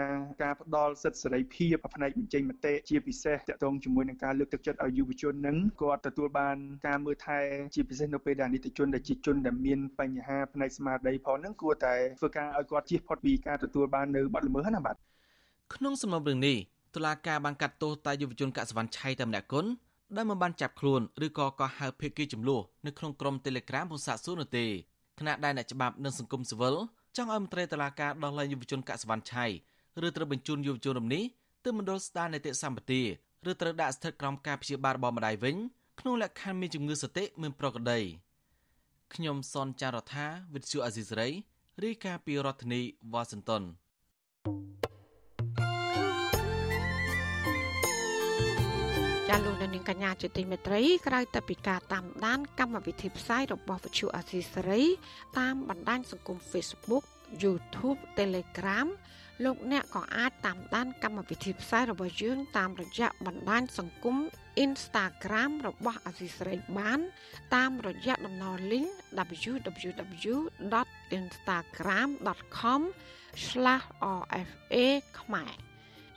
ការផ្ដល់សិទ្ធិសេរីភាពផ្នែកបញ្ចេញមតិជាពិសេសតកតងជាមួយនឹងការលើកទឹកចិត្តឲ្យយុវជននឹងគាត់ទទួលបានការមើលថែជាពិសេសនៅពេលដែលនីតិជនដែលជាជនដែលមានបញ្ហាផ្នែកស្មារតីផងនឹងគួរតែធ្វើការឲ្យគាត់ជៀសផុតពីការទទួលបាននៅបទល្មើសណាបាទក្នុងសំណុំរឿងនេះតុលាការបានកាត់ទោសតែយុវជនកសវណ្ណឆៃតែម្នាក់គុណ ដែលមិនបានចាប់ខ្លួនឬក៏កោះហៅភេកគីចំនួននៅក្នុងក្រុម Telegram ពុសាកសួរនោះទេខណៈដែលអ្នកច្បាប់និងសង្គមស៊ីវិលចង់ឲ្យមន្ត្រីតុលាការដោះលែងយុវជនកសវណ្ណឆៃឬត្រូវបញ្ជូនយុវជនរំនេះទៅមណ្ឌលស្ដារនីតិសម្បទាឬត្រូវដាក់ស្ថិតក្រោមការព្យាបាលរបស់ម្ដាយវិញក្នុងលក្ខខណ្ឌមានជំងឺសតិមានប្រក្រតីខ្ញុំសនចាររថាវិទ្យុអាស៊ីសេរីរាយការណ៍ពីរដ្ឋធានីវ៉ាស៊ីនតោន ចាលោកនាងកញ្ញាជាទីមេត្រីក្រៅតែពីការតាមដាន កម្មវិធីផ្សាយរបស់វិទ្យុអាស៊ីសេរី តាមបណ្ដាញសង្គម Facebook YouTube Telegram លោកអ្នកក៏អាចតាមដាន កម្មវិធីផ្សាយរបស់យើង តាមរយៈបណ្ដាញសង្គម Instagram របស់អាស៊ីសេរីបាន តាមរយៈតំណ link www.instagram.com/rfa ខ្មែរ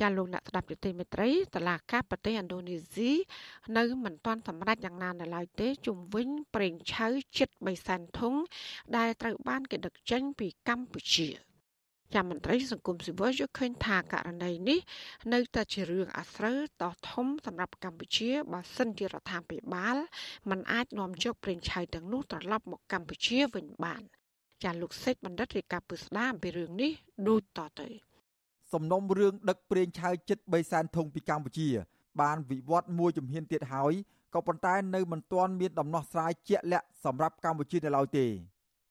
ចាលោកអ្នកស្ដាប់យុតិមេត្រីតឡាកាប្រទេសឥណ្ឌូនេស៊ីនៅមិនទាន់សម្រេចយ៉ាងណានៅឡើយទេជុំវិញប្រេងឆៅជិត3សែនធុងដែលត្រូវបានគេដឹកចេញពីកម្ពុជាចាំមន្ត្រីសង្គមស៊ីវិលយល់ឃើញថាករណីនេះនៅតែជារឿងអាស្រូវដ៏ធំសម្រាប់កម្ពុជាបើសិនជារដ្ឋាភិបាលមិនអាចនាំយកប្រេងឆៅទាំងនោះត្រឡប់មកកម្ពុជាវិញបាន ចាលោកសេចបណ្ឌិតរាយការណ៍ពុស្ដាអំពីរឿងនេះដូចតទៅ សំណុំរឿងដឹកប្រេងឆៅជិត3សែនធុងពីកម្ពុជា បានវិវត្តមួយជំហានទៀតហើយក៏ប៉ុន្តែនៅមិនទាន់មានដំណោះស្រាយជាក់លាក់សម្រាប់កម្ពុជានៅឡើយទេ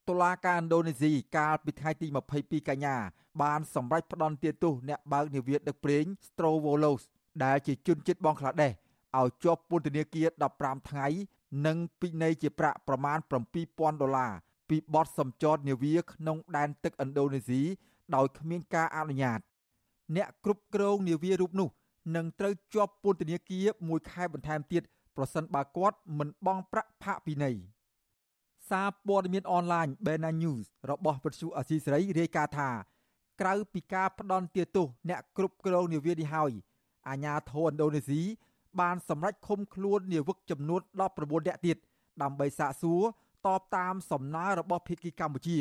តុលាការឥណ្ឌូនេស៊ីកាលពីថ្ងៃទី22កញ្ញាបានសម្រេចផ្តន្ទាទោសអ្នកបើកនាវាដឹកប្រេង Strovolos ដែលជាជនជាតិបង់ក្លាដេសឲ្យជាប់ពន្ធនាគារ15ថ្ងៃ និងពិន័យជាប្រាក់ប្រមាណ7000ដុល្លារពីបទសម្ចតនាវាក្នុងដែនទឹកឥណ្ឌូនេស៊ីដោយគ្មានការអនុញ្ញាត អ្នកគ្រប់គ្រងនាវារូបនោះនឹងត្រូវជាប់ពន្ធនាគារមួយខែបន្ថែមទៀតប្រសិនបើគាត់មិនបង់ប្រាក់ផាកពិន័យសារព័ត៌មានអនឡាញ Bena News របស់វិទ្យុអាស៊ីសេរីរាយការណ៍ថាក្រៅពីការផ្ដន់ទាទោសអ្នកគ្រប់គ្រងនាវានេះហើយអាញាធរឥណ្ឌូនេស៊ីបានសម្រេចឃុំខ្លួននាវិកចំនួន19នាក់ទៀតដើម្បីសាកសួរតបតាមសំណើរបស់ភាគីកម្ពុជា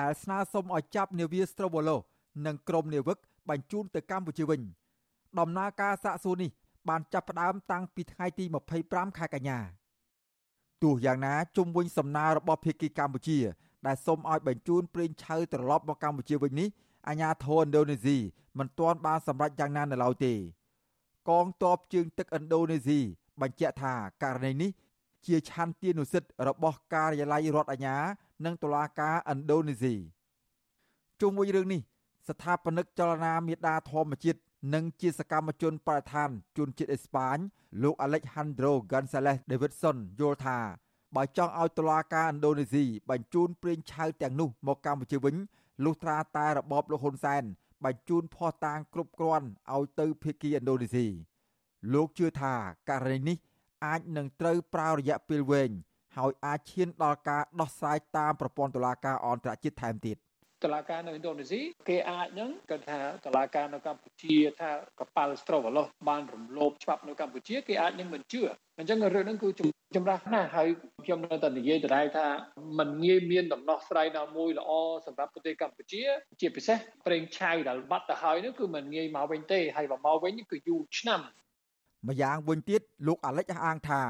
ដែលស្នើសុំឲ្យចាប់នាវា Strovolo និងក្រុមនាវិក បញ្ជូនទៅកម្ពុជាវិញដំណើរការសាកសួរនេះបានចាប់ផ្ដើមតាំងពីថ្ងៃទី25ខែកញ្ញាទោះយ៉ាងណាជុំវិញសំណើរបស់ភាគីកម្ពុជា ដែលសូមឲ្យបញ្ជូនប្រេងឆៅត្រឡប់មកកម្ពុជាវិញនេះអាញាធរឥណ្ឌូនេស៊ីមិនទាន់បានសម្រេចយ៉ាងណានៅឡើយទេកងទ័ពជើងទឹកឥណ្ឌូនេស៊ីបញ្ជាក់ថាករណីនេះជាឆន្ទានុសិទ្ធិរបស់ការិយាល័យរដ្ឋអាជ្ញានិងតុលាការឥណ្ឌូនេស៊ីជុំវិញរឿងនេះ ស្ថាបនិកចលនាមេដាធម្មជាតិនិងជាសកម្មជនបរិស្ថានជនជាតិអេស្ប៉ាញលោក Alejandro Gonzalez Davidson យល់ថាបើចង់ឲ្យតុលាការឥណ្ឌូនេស៊ីបញ្ជូនប្រេងឆៅទាំងនោះមកកម្ពុជាវិញលុះត្រាតែរបបលោកហ៊ុនសែនបញ្ជូនភ័ស្តុតាងគ្រប់គ្រាន់ឲ្យទៅភៀកគីឥណ្ឌូនេស៊ីលោកជឿថាករណីនេះអាចនឹងត្រូវប្រើរយៈពេលវែងហើយអាចឈានដល់ការដោះស្រាយតាមប្រព័ន្ធតុលាការអន្តរជាតិថែមទៀត តឡាការនៅឥណ្ឌូនេស៊ីគេអាចនឹងគាត់ថាតឡាការនៅកម្ពុជាថាកប៉ាល់ស្រូវឡោះបានរំលោភច្បាប់នៅកម្ពុជាគេអាចនឹងមិនជឿអញ្ចឹងរឿងហ្នឹងគឺចម្រាស់ណាស់ហើយខ្ញុំនៅតែនិយាយដដែលថាมันងាយមានដំណោះស្រាយណាមួយល្អសម្រាប់ប្រទេសកម្ពុជា ជាពិសេសប្រេងឆៅដែលបាត់ទៅហើយនោះគឺมันងាយមកវិញទេហើយបើមកវិញគឺយូរឆ្នាំម្យ៉ាងវិញទៀតលោកអាលិចអះអាងថា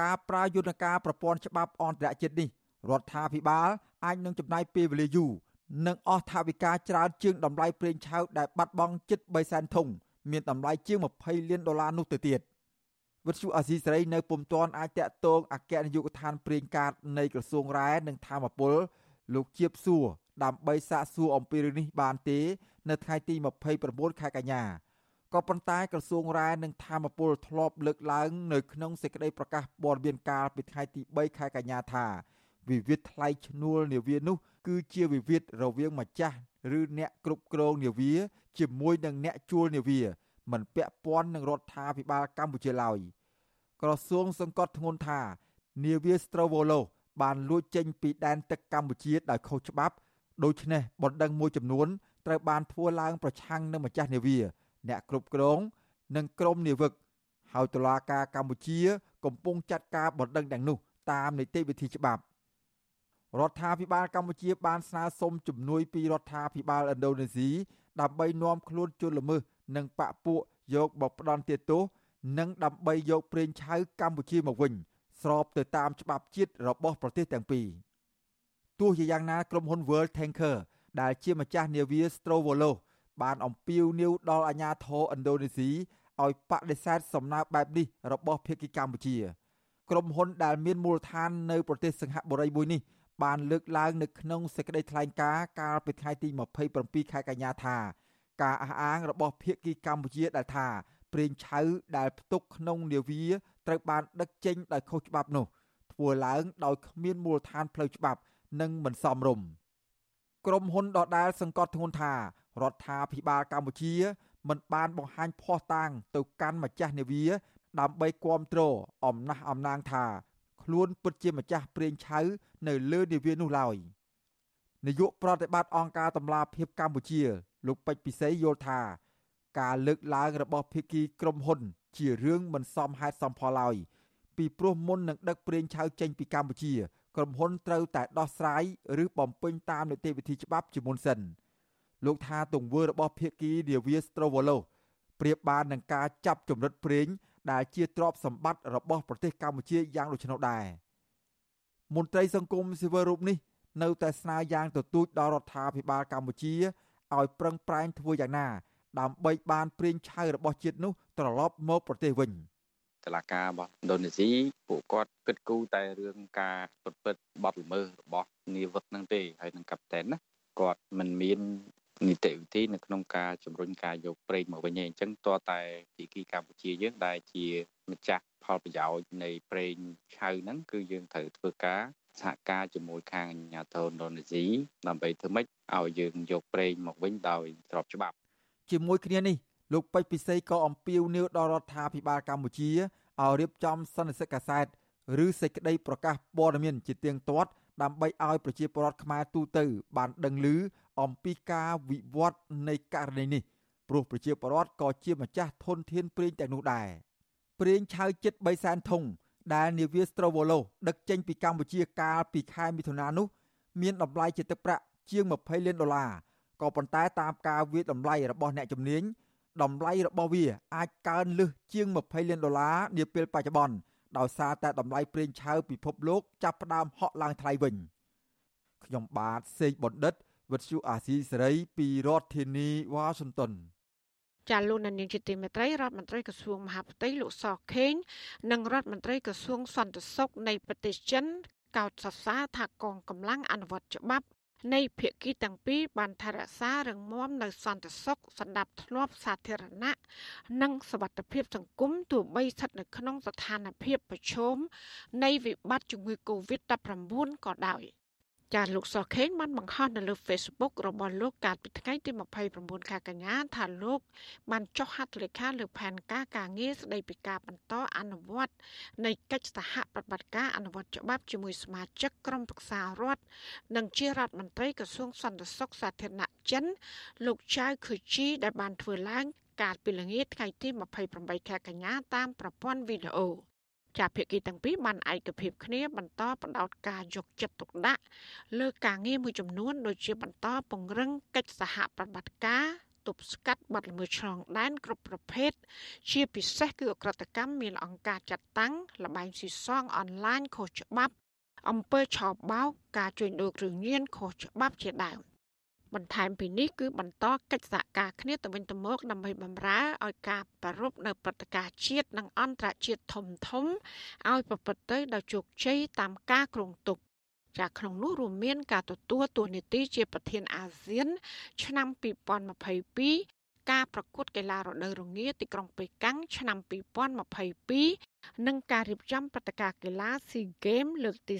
ការប្រើយន្តការប្រព័ន្ធច្បាប់អន្តរជាតិនេះរដ្ឋាភិបាលអាចនឹងចំណាយពេលវេលាយូរ និងអស់ថវិកាច្រើនជាងតម្លៃប្រេងឆៅដែលបាត់បង់ជិត3សែនធុងមានតម្លៃជាង20លានដុល្លារនោះទៅទៀតវិទ្យុអាស៊ីសេរីនៅពុំទាន់អាចតាក់ទងអគ្គនាយកដ្ឋានប្រេងកាតនៃក្រសួងរ៉ែនិងធម្មពលលោកជាបសួរដើម្បីសាកសួរអំពីរឿងនេះបានទេ នៅថ្ងៃទី29ខែកញ្ញាក៏ប៉ុន្តែក្រសួងរ៉ែនិងធម្មពលធ្លាប់លើកឡើង នៅក្នុងសេចក្តីប្រកាសព័ត៌មានកាលពីថ្ងៃទី3ខែកញ្ញាថា វិវាទថ្លៃឈ្នួលនាវានោះគឺជាវិវាទរវាងម្ចាស់ឬអ្នកគ្រប់គ្រងនាវាជាមួយនឹងអ្នកជួលនាវាមិនពាក់ព័ន្ធនឹងរដ្ឋាភិបាលកម្ពុជាឡើយក្រសួងសង្កត់ធ្ងន់ថា នាវា Strovolo បានលួចចេញពីដែនទឹកកម្ពុជាដោយខុសច្បាប់ដូច្នេះបណ្ដឹងមួយចំនួនត្រូវបានធ្វើឡើងប្រឆាំងនឹងម្ចាស់នាវា អ្នកគ្រប់គ្រង និងក្រុមនាវិកហើយតុលាការកម្ពុជា កំពុងចាត់ការបណ្ដឹងទាំងនោះតាមនីតិវិធីច្បាប់ រដ្ឋាភិបាលកម្ពុជាបានស្នើសុំជំនួយពីរដ្ឋាភិបាលឥណ្ឌូនេស៊ីដើម្បីនាំខ្លួនជនល្មើសនិងបកពួកយកមកផ្ដន់ទោសនិងដើម្បីយកប្រេងឆៅកម្ពុជាមកវិញ ស្របទៅតាមច្បាប់ជាតិរបស់ប្រទេសទាំងពីរទោះជាយ៉ាងណាក្រុមហ៊ុន World Tanker ដែលជាម្ចាស់នាវា Strovolo បានអំពាវនាវដល់អាជ្ញាធរឥណ្ឌូនេស៊ីឲ្យបដិសេធសំណើបែបនេះរបស់ភាគីកម្ពុជា ក្រុមហ៊ុនដែលមានមូលដ្ឋាននៅប្រទេសសិង្ហបុរីមួយនេះ បានលើកឡើងនៅក្នុងសេចក្តីថ្លែងការណ៍កាលពីថ្ងៃទី27ខែកញ្ញាថា ការអះអាងរបស់ភាគីកម្ពុជាដែលថាប្រេងឆៅដែលផ្ទុកក្នុងនាវាត្រូវបានដឹកចេញដោយខុសច្បាប់នោះធ្វើឡើងដោយគ្មានមូលដ្ឋានផ្លូវច្បាប់និងមិនសមរម្យក្រុមហ៊ុនដដែលសង្កត់ធ្ងន់ថារដ្ឋាភិបាលកម្ពុជាមិនបានបង្ហាញភ័ស្តុតាងទៅកាន់ម្ចាស់នាវាដើម្បីគ្រប់គ្រងអំណះអំណាងថា ខ្លួនពិតជាម្ចាស់ប្រេងឆៅនៅលើនាវានោះឡើយនាយកប្រតិបត្តិអង្គការតម្លាភាពកម្ពុជា លោកពេជ្រពិសីយល់ថា ការលើកឡើងរបស់ភាគីក្រុមហ៊ុន ជារឿងមិនសមហេតុសមផលឡើយពីព្រោះមុននឹងដឹកប្រេងឆៅចេញពីកម្ពុជាក្រុមហ៊ុនត្រូវតែដោះស្រាយឬបំពេញតាមនីតិវិធីច្បាប់ជាមុនសិនលោកថាទង្វើរបស់ភាគីនាវា Strovolo ប្រៀបបាននឹងការចាប់ចម្រិតប្រេង ដែលជាទ្រព្យសម្បត្តិរបស់ប្រទេសកម្ពុជាយ៉ាងដូច្នោះដែរមន្ត្រីសង្គមស៊ីវិលរូបនេះនៅតែស្នើយ៉ាងទទូចដល់រដ្ឋាភិបាលកម្ពុជាឲ្យប្រឹងប្រែងធ្វើយ៉ាងណាដើម្បីបានព្រៀងឆៅរបស់ជាតិនោះត្រឡប់មកប្រទេសវិញតឡាការរបស់ឥណ្ឌូនេស៊ីពួកគាត់គិតគូរតែរឿងការពិតពិតបទល្មើសរបស់នាវិកហ្នឹងទេហើយនឹងកាប់តែនណាគាត់មិនមាន នីតិវិធីនៅក្នុងការជំរុញការយកប្រេងមកវិញទេអញ្ចឹងតើតែពីគីកម្ពុជាយើងដែលជាម្ចាស់ផលប្រយោជន៍នៃប្រេងឆៅហ្នឹងគឺយើងត្រូវធ្វើការសហការជាមួយខាងអាជ្ញាធរឥណ្ឌូនេស៊ីដើម្បីធ្វើម៉េចឲ្យយើងយកប្រេងមកវិញដោយស្របច្បាប់ ជាមួយគ្នានេះលោកពេជ្រពិសីក៏អំពាវនាវដល់រដ្ឋាភិបាលកម្ពុជាឲ្យរៀបចំសន្និសីទកាសែតឬសេចក្តីប្រកាសព័ត៌មានជាទៀងទាត់ដើម្បីឲ្យប្រជាពលរដ្ឋខ្មែរទូទៅបានដឹងឮ អំពីការវិវត្តនៃករណីនេះព្រោះប្រជាពលរដ្ឋក៏ជាម្ចាស់ធនធានប្រេងទាំងនោះដែរប្រេងឆៅចិត្ត3សែនធុងដែលនាវា Strovolo ដឹកចេញពីកម្ពុជាកាលពីខែមិថុនានោះ មានតម្លៃជាទឹកប្រាក់ជាង20លានដុល្លារក៏ប៉ុន្តែតាមការវិតម្លៃរបស់អ្នកជំនាញតម្លៃរបស់វាអាចកើនលើសជាង20លានដុល្លារនាពេលបច្ចុប្បន្នដោយសារតែតម្លៃប្រេងឆៅពិភពលោកចាប់ផ្ដើមហក់ឡើងថ្លៃវិញខ្ញុំបាទសេកបណ្ឌិត វិទ្យុអាស៊ីសេរីពីរដ្ឋធានីវ៉ាស៊ីនតោនចាលោកនាយកជាទីមេត្រីរដ្ឋមន្ត្រីក្រសួងមហាផ្ទៃលោកសខេងនិងរដ្ឋមន្ត្រីក្រសួងសន្តិសុខនៃប្រទេសចិនកោតសរសើរថាកងកម្លាំងអនុវត្តច្បាប់នៃភាគីទាំងពីរបានថែរក្សារឹងមាំនៅសន្តិសុខសណ្ដាប់ធ្នាប់សាធារណៈនិងសวัสดิភាពសង្គមទោះបីស្ថិតនៅក្នុងស្ថានភាពប្រឈមនៃវិបត្តិជំងឺ Covid-19 ក៏ដោយ។ ចាលោកសុខេងបានបង្ហោះនៅលើ Facebook របស់លោកកាលពីថ្ងៃទី29ខែកញ្ញាថាលោកបានចុះហត្ថលេខាលើផែនការការងារស្តីពីការបន្តអនុវត្តនៃកិច្ចសហប្រតិបត្តិការអនុវត្តច្បាប់ជាមួយសមាជិកក្រុមប្រឹក្សារដ្ឋនិងជារដ្ឋមន្ត្រីក្រសួងសន្តិសុខសាធារណចិន លោកចៅខឺជីដែលបានធ្វើឡើងកាលពីល្ងាចថ្ងៃទី28ខែកញ្ញាតាមប្រព័ន្ធវីដេអូ ចាភាគីទាំងពីរបានឯកភាពគ្នាបន្តបដោតការយកចិត្តទុកដាក់លើការងារមួយចំនួនដូចជាបន្តពង្រឹងកិច្ចសហប្រតិបត្តិការទប់ស្កាត់បទល្មើសឆ្លងដែនគ្រប់ប្រភេទជាពិសេសគឺអក្រិតកម្មមានអង្គការចាត់តាំងលបែងស៊ីសងអនឡាញខុសច្បាប់អំពើឆោបបោកការជួញដូរគ្រឿងញៀនខុសច្បាប់ជាដើម បន្ថែមពីនេះគឺបន្តកិច្ចសហការគ្នាទៅវិញទៅមកដើម្បីបម្រើឲ្យការប្រារព្ធនៅព្រឹត្តិការណ៍ជាតិនិងអន្តរជាតិធំធំឲ្យប្រព្រឹត្តទៅដោយជោគជ័យតាមការគ្រោងទុកចាក្នុងនោះរួមមានការទទួលតួនាទីជាប្រធានអាស៊ាន ឆ្នាំ2022ការប្រកួតកីឡារដូវរងាទីក្រុងប៉េកាំងឆ្នាំ2022និងការរៀបចំព្រឹត្តិការណ៍កីឡា SEA Games លើកទី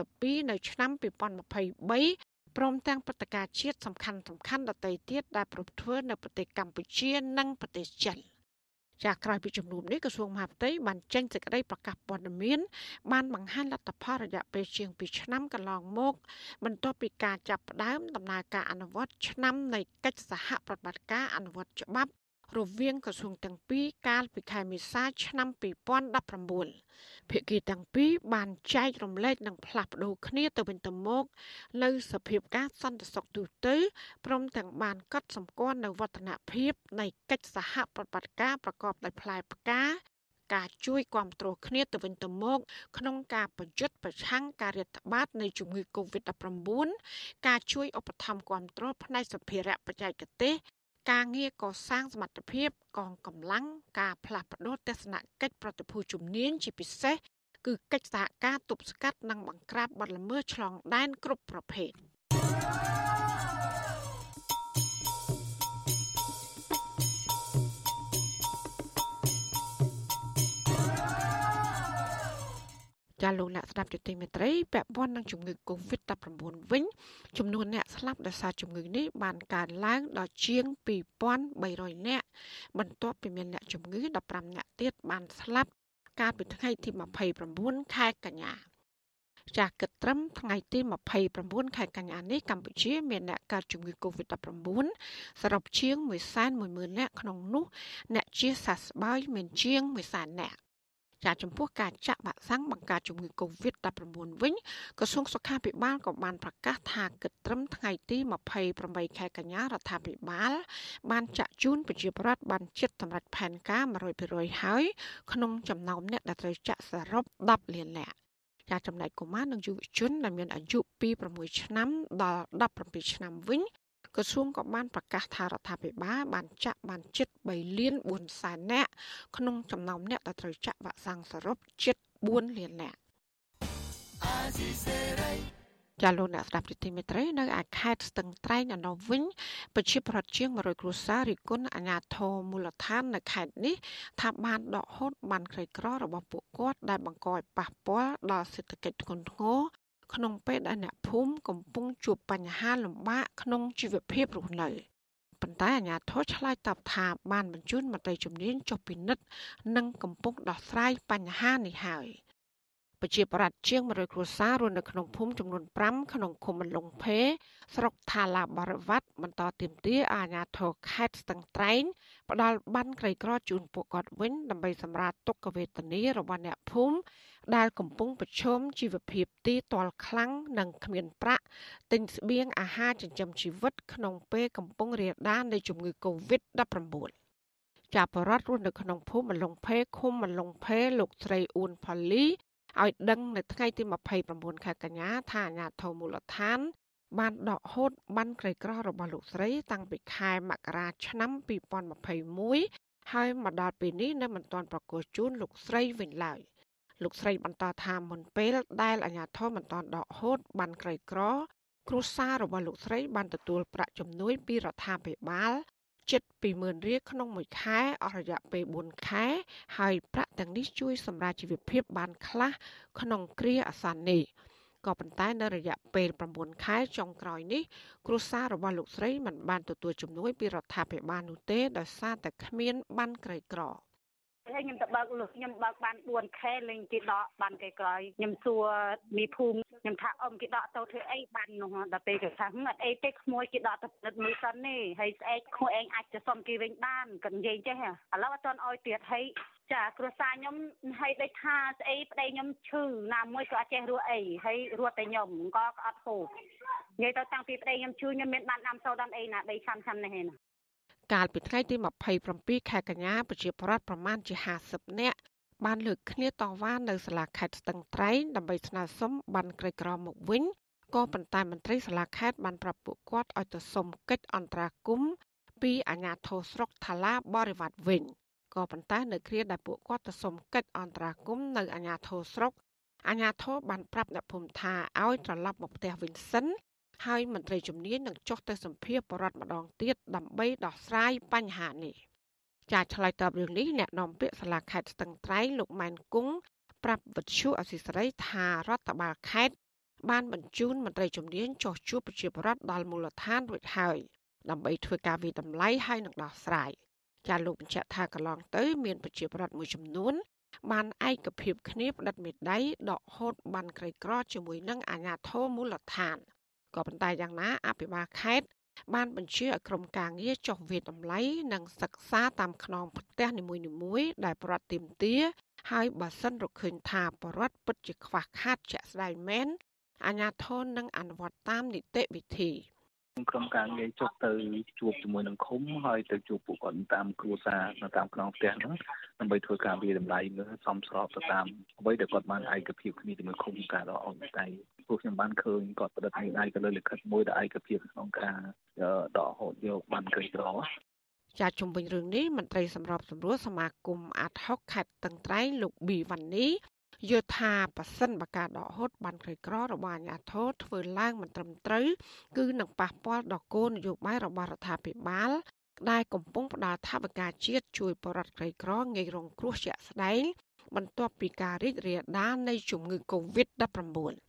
32នៅឆ្នាំ2023 ព្រមទាំងព្រឹត្តិការណ៍ជាតិសំខាន់សំខាន់ដទៃទៀតដែលប្រពធ្វើនៅប្រទេសកម្ពុជានិងប្រទេសចិនចាក្រោយពីជំនុំនេះក្រសួងមហាផ្ទៃបានចេញសេចក្តីប្រកាសព័ត៌មាន បានបង្ហាញលទ្ធផលរយៈពេលជាង2ឆ្នាំកន្លងមក បន្ទាប់ពីការចាប់ផ្ដើមដំណើរការអនុវត្តឆ្នាំនៃកិច្ចសហប្រតិបត្តិការអនុវត្តច្បាប់ រវាងក្រសួងទាំងពីរកាលពីខែមេសាឆ្នាំ2019ភាគីទាំងពីរបានចែករំលែកនិងផ្លាស់ប្តូរគ្នាទៅវិញទៅមក នៅសភាពការសន្តិសុខទូទៅព្រមទាំងបានកត់សម្គាល់នៅវឌ្ឍនភាពនៃកិច្ចសហប្រតិបត្តិការប្រកបដោយផ្លែផ្កាការជួយគ្រប់គ្រងគ្នាទៅវិញទៅមក ក្នុងការប្រយុទ្ធប្រឆាំងការរាតត្បាតនៃជំងឺ Covid-19 ការជួយឧបត្ថម្ភគ្រប់គ្រងផ្នែកសម្ភារៈបច្ចេកទេស ការងារកសាងសមត្ថភាពកងកម្លាំងការផ្លាស់ប្តូរទស្សនកិច្ចប្រតិភូជំនាញជាពិសេសគឺកិច្ចសហការទប់ស្កាត់និងបង្ក្រាបបទល្មើសឆ្លងដែនគ្រប់ប្រភេទ ចាលោកអ្នកស្ដាប់យុតិមេត្រីពាក់ព័ន្ធនឹងជំងឺ Covid-19 វិញចំនួនអ្នកស្លាប់ដោយសារជំងឺនេះបានកើនឡើងដល់ជាង2300នាក់បន្ទាប់ពីមានអ្នកជំងឺ15នាក់ទៀតបានស្លាប់កាលពីថ្ងៃទី29ខែកញ្ញាចាស់គិតត្រឹមថ្ងៃទី29ខែកញ្ញានេះកម្ពុជាមានអ្នកកើតជំងឺ Covid-19 សរុបជាង110,000នាក់ក្នុងនោះអ្នកជាសះស្បើយមានជាង100,000នាក់ ចាចំពោះការចាក់វ៉ាក់សាំងបង្ការជំងឺ Covid-19 វិញក្រសួងសុខាភិបាលក៏បានប្រកាសថាគិតត្រឹមថ្ងៃទី28ខែកញ្ញារដ្ឋាភិបាល បានចាក់ជូនប្រជាពលរដ្ឋបានជិតសម្រាប់ផែនការ100%ហើយក្នុងចំណោមអ្នកដែលត្រូវចាក់សរុប10លាននាក់ចាចំណែកកុមារនិងយុវជនដែលមានអាយុពី6ឆ្នាំដល់17ឆ្នាំវិញ ក្រសួងក៏បានប្រកាសថារដ្ឋាភិបាលបានចាក់បានជិត3លាន4សែននាក់ក្នុងចំណោមអ្នកដែលត្រូវចាក់វ៉ាក់សាំងសរុបជិត4លាននាក់ចាលោកអ្នកស្ដាប់ទីមេត្រីនៅឯខេត្តស្ទឹងត្រែងអនុវិញប្រជាប្រដ្ឋជាង100គ្រួសាររិះគន់អាជ្ញាធរមូលដ្ឋាននៅខេត្តនេះថាបានដកហូតបានក្រីក្ររបស់ពួកគាត់ដែលបង្កឲ្យប៉ះពាល់ដល់សេដ្ឋកិច្ចធ្ងន់ធ្ងរ ក្នុងពេលដែលអ្នកភូមិកំពុងជួបបញ្ហាលំបាកក្នុងជីវភាពរស់នៅប៉ុន្តែអាជ្ញាធរឆ្លើយតបថាបានបញ្ជូនមន្ត្រីជំនាញចុះពិនិត្យនិងកំពុងដោះស្រាយបញ្ហានេះហើយ ប្រជាប្រដ្ឋជាង100គ្រួសាររស់នៅក្នុងភូមិចំនួន5ក្នុងឃុំបន្លុងភេស្រុកថាឡាបរិវត្តបន្តទាមទារអាជ្ញាធរខេត្តស្ទឹងត្រែងផ្ដល់បានក្រីក្រជូនពួកគាត់វិញដើម្បីសម្រាលទុក្ខវេទនារបស់អ្នកភូមិដែលកំពុងប្រឈមជីវភាពទីទាល់ខ្លាំងនិងគ្មានប្រាក់ទិញស្បៀងអាហារចិញ្ចឹមជីវិតក្នុងពេលកំពុងរាលដាលនៃជំងឺ Covid-19 ចាប់បរដ្ឋរស់នៅក្នុងភូមិមលងភេឃុំមលងភេលោកស្រីអ៊ូនផាលី ឲ្យដឹងនៅថ្ងៃទី29ខែកញ្ញាថាអាញាធមូលដ្ឋាន បានដកហូតបានក្រីក្ររបស់លោកស្រី តាំងពីខែមករាឆ្នាំ2021ហើយមកដល់ពេលនេះនៅមិនទាន់ប្រកាសជូនលោកស្រីវិញឡើយ។លោកស្រីបន្តថាមុនពេលដែលអាជ្ញាធរមិនទាន់ដកហូតបានក្រីក្រគ្រួសាររបស់លោកស្រីបានទទួលប្រាក់ជំនួយពីរដ្ឋាភិបាល ជិត20000រៀលក្នុងមួយខែអស់រយៈពេល4ខែ ហើយប្រាក់ទាំងនេះជួយសម្រាប់ជីវភាពបានខ្លះក្នុងគ្រាអាសន្ននេះក៏ប៉ុន្តែនៅរយៈពេល9ខែចុងក្រោយនេះគ្រួសាររបស់លោកស្រីមិនបានទទួលជំនួយពីរដ្ឋាភិបាលនោះទេដោយសារតែគ្មានបានក្រីក្រ។ ហើយខ្ញុំទៅបើកលុះខ្ញុំបើកបាន 4K លេងគេដកបានគេក្រោយខ្ញុំសួរមីភូមិខ្ញុំថាអ៊ំគេដកទៅធ្វើអីបាននោះដល់ពេលគេថាអត់អីទេក្មួយគេដកទៅពិនិត្យមើលសិននេះហើយស្អែកក្មួយឯងអាចទៅសុំគេវិញបានក៏និយាយចេះឥឡូវអត់ទាន់អោយទៀតហើយចាគ្រួសារខ្ញុំហើយដូចថាស្អីប្តីខ្ញុំឈឺណាមួយក៏អត់ចេះរស់អីហើយរស់តែខ្ញុំក៏អត់ហូបនិយាយទៅតាំងពីប្តីខ្ញុំឈឺខ្ញុំមានបានដាំសូដាំអីណាដីឆាំឆាំនេះឯណា កាលពីថ្ងៃទី27ខែកញ្ញាប្រជាប្រដ្ឋប្រមាណជា50នាក់បានលើកគ្នាតវ៉ានៅសាលាខេត្តស្ទឹងត្រែងដើម្បីស្នើសុំបានក្រីក្រមកវិញក៏ប៉ុន្តែមន្ត្រីសាលាខេត្តបានប្រាប់ពួកគាត់ឲ្យទៅសុំកិច្ចអន្តរាគមន៍ពីអាជ្ញាធរស្រុកថាឡាបរិវត្តវិញក៏ប៉ុន្តែនៅគ្រាដែលពួកគាត់ទៅសុំកិច្ចអន្តរាគមន៍នៅអាជ្ញាធរស្រុកអាជ្ញាធរបានប្រាប់អ្នកភូមិថាឲ្យត្រឡប់មកផ្ទះវិញសិន ហើយមន្ត្រីជំនាញនឹងចុះទៅសម្ភាសបរដ្ឋម្ដងទៀតដើម្បីដោះស្រាយបញ្ហានេះចាឆ្លើយតបរឿងនេះអ្នកនាំពាក្យសាលាខេត្តស្ទឹងត្រែងលោកម៉ែនគង់ប្រាប់វិទ្យុអសិសរីថារដ្ឋបាលខេត្តបានបញ្ជូនមន្ត្រីជំនាញចុះជួបប្រជាពលរដ្ឋដល់មូលដ្ឋានរួចហើយដើម្បីធ្វើការវិតម្លៃហើយនឹងដោះស្រាយចាលោកបញ្ជាក់ថាកន្លងទៅ មានប្រជាពលរដ្ឋមួយចំនួន បានឯកភាពគ្នាផ្តិតមេដៃដកហូតបានក្រីក្រជាមួយនឹងអាជ្ញាធរមូលដ្ឋាន ក៏ប៉ុន្តែយ៉ាងណាអភិបាលខេត្តបានបញ្ជាឲ្យក្រុមការងារចុះវិតម្លៃនិងសិក្សាតាមខ្នងផ្ទះនីមួយៗដែលប្រតិមទាហើយបើសិនរកឃើញថាបរដ្ឋពិតជាខ្វះខាតជាក់ស្ដែងមែនអាជ្ញាធរនឹងអនុវត្តតាមនីតិវិធីក្រុមការងារចុះទៅជួបជាមួយនឹងឃុំហើយទៅជួបពួកគាត់តាមគ្រួសារនៅតាមក្នុងផ្ទះហ្នឹងដើម្បីធ្វើការវាតម្លៃមើលសមស្របទៅតាមអ្វីដែលគាត់បានឯកភាពគ្នាជាមួយឃុំការដកអត់ដៃ ពួកខ្ញុំបានឃើញគាត់ប្រឌិតមានឯកលើលិខិតមួយដែលឯកភាពក្នុងការដកហូតយកបានក្រីក្រចាជំវិញរឿងនេះមន្ត្រីសម្របសម្រួលសមាគមអាត់ហុកខេត្តតឹងត្រែងលោកប៊ីវ៉ានីយល់ថាប៉ះសិនបការដកហូតបានក្រីក្ររបស់អាជ្ញាធរធ្វើឡើងមិនត្រឹមត្រូវគឺនឹងប៉ះពាល់ដល់គោលនយោបាយរបស់រដ្ឋាភិបាលដែលកំពុងផ្ដល់ថវិកាជាតិជួយបរិវត្តក្រីក្រងាយរងគ្រោះជាក់ស្ដែងបន្ទាប់ពីការរីករាលដាលនៃជំងឺ Covid-19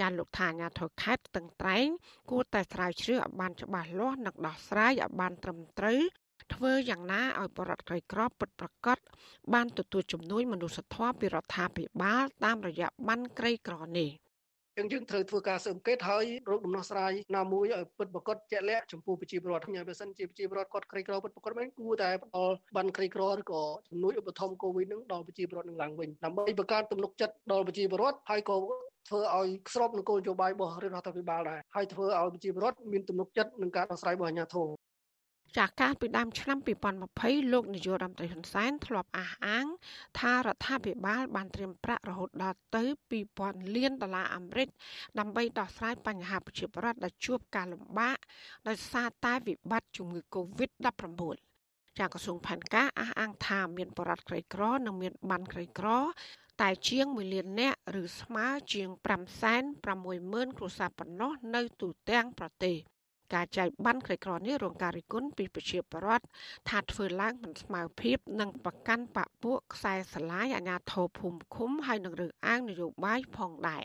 ចាលោកថាអាញាធរខេត្តតឹងត្រែងគួរតែស្រាវជ្រាវឲ្យបានច្បាស់លាស់និងដោះស្រាយឲ្យបានត្រឹមត្រូវធ្វើយ៉ាងណាឲ្យបរដ្ឋក្រីក្រពិតប្រាកដបានទទួលជំនួយមនុស្សធម៌ពីរដ្ឋាភិបាលតាមរយៈបានក្រីក្រនេះយើងយើងត្រូវធ្វើការស៊ើបអង្កេតហើយរកដំណោះស្រាយណាមួយឲ្យពិតប្រាកដជាក់លាក់ចំពោះប្រជាពលរដ្ឋខ្ញុំបើសិនជាប្រជាពលរដ្ឋគាត់ក្រីក្រពិតប្រាកដមែនគួរតែផ្ដល់បានក្រីក្រឬក៏ជំនួយឧបត្ថម្ភកូវីដនឹងដល់ប្រជាពលរដ្ឋនឹងឡើងវិញដើម្បីបង្កើនទំនុកចិត្តដល់ប្រជាពលរដ្ឋហើយក៏ ធ្វើឲ្យស្របនឹងគោលនយោបាយរបស់រដ្ឋាភិបាលដែរហើយធ្វើឲ្យប្រជាពលរដ្ឋមានទំនុកចិត្តនឹងការដោះស្រាយរបស់អាជ្ញាធរចាកាលពីដើមឆ្នាំ2020លោកនាយករដ្ឋមន្ត្រីហ៊ុនសែនធ្លាប់អះអាង ថារដ្ឋាភិបាលបានត្រៀមប្រាក់រហូតដល់ទៅ2000លានដុល្លារអាមេរិកដើម្បីដោះស្រាយបញ្ហាប្រជាពលរដ្ឋដែលជួបការលំបាកដោយសារតែវិបត្តិជំងឺ Covid-19 ចាក្រសួងផែនការអះអាងថាមានបរិវត្តក្រីក្រនិងមានបានក្រីក្រ តែជាង1លាននាក់ឬស្មើជាង560,000គ្រួសារប៉ុណ្ណោះនៅទូទាំងប្រទេសការចែកបានក្រីក្រនេះរងការរិះគន់ពីប្រជាពលរដ្ឋថាធ្វើឡើងមិនស្មើភាពនិងប្រកាន់បពួកខ្សែស្រឡាយអាញាធរភូមិឃុំហើយនឹងរើសអើងនយោបាយផងដែរ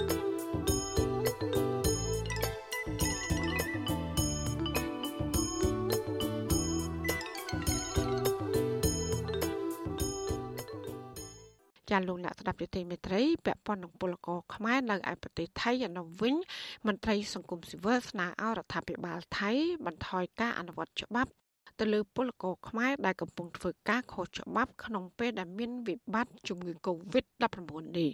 ចាលោកអ្នកស្ដាប់យុតិមេត្រីពាក់ព័ន្ធនឹងពលករខ្មែរនៅឯប្រទេសថៃអនុវិញមន្ត្រីសង្គមស៊ីវិលស្នើឲ្យរដ្ឋាភិបាលថៃបន្ថយការអនុវត្តច្បាប់ទៅលើពលករខ្មែរដែលកំពុងធ្វើការខុសច្បាប់ក្នុងពេលដែលមានវិបត្តិជំងឺ Covid-19 នេះ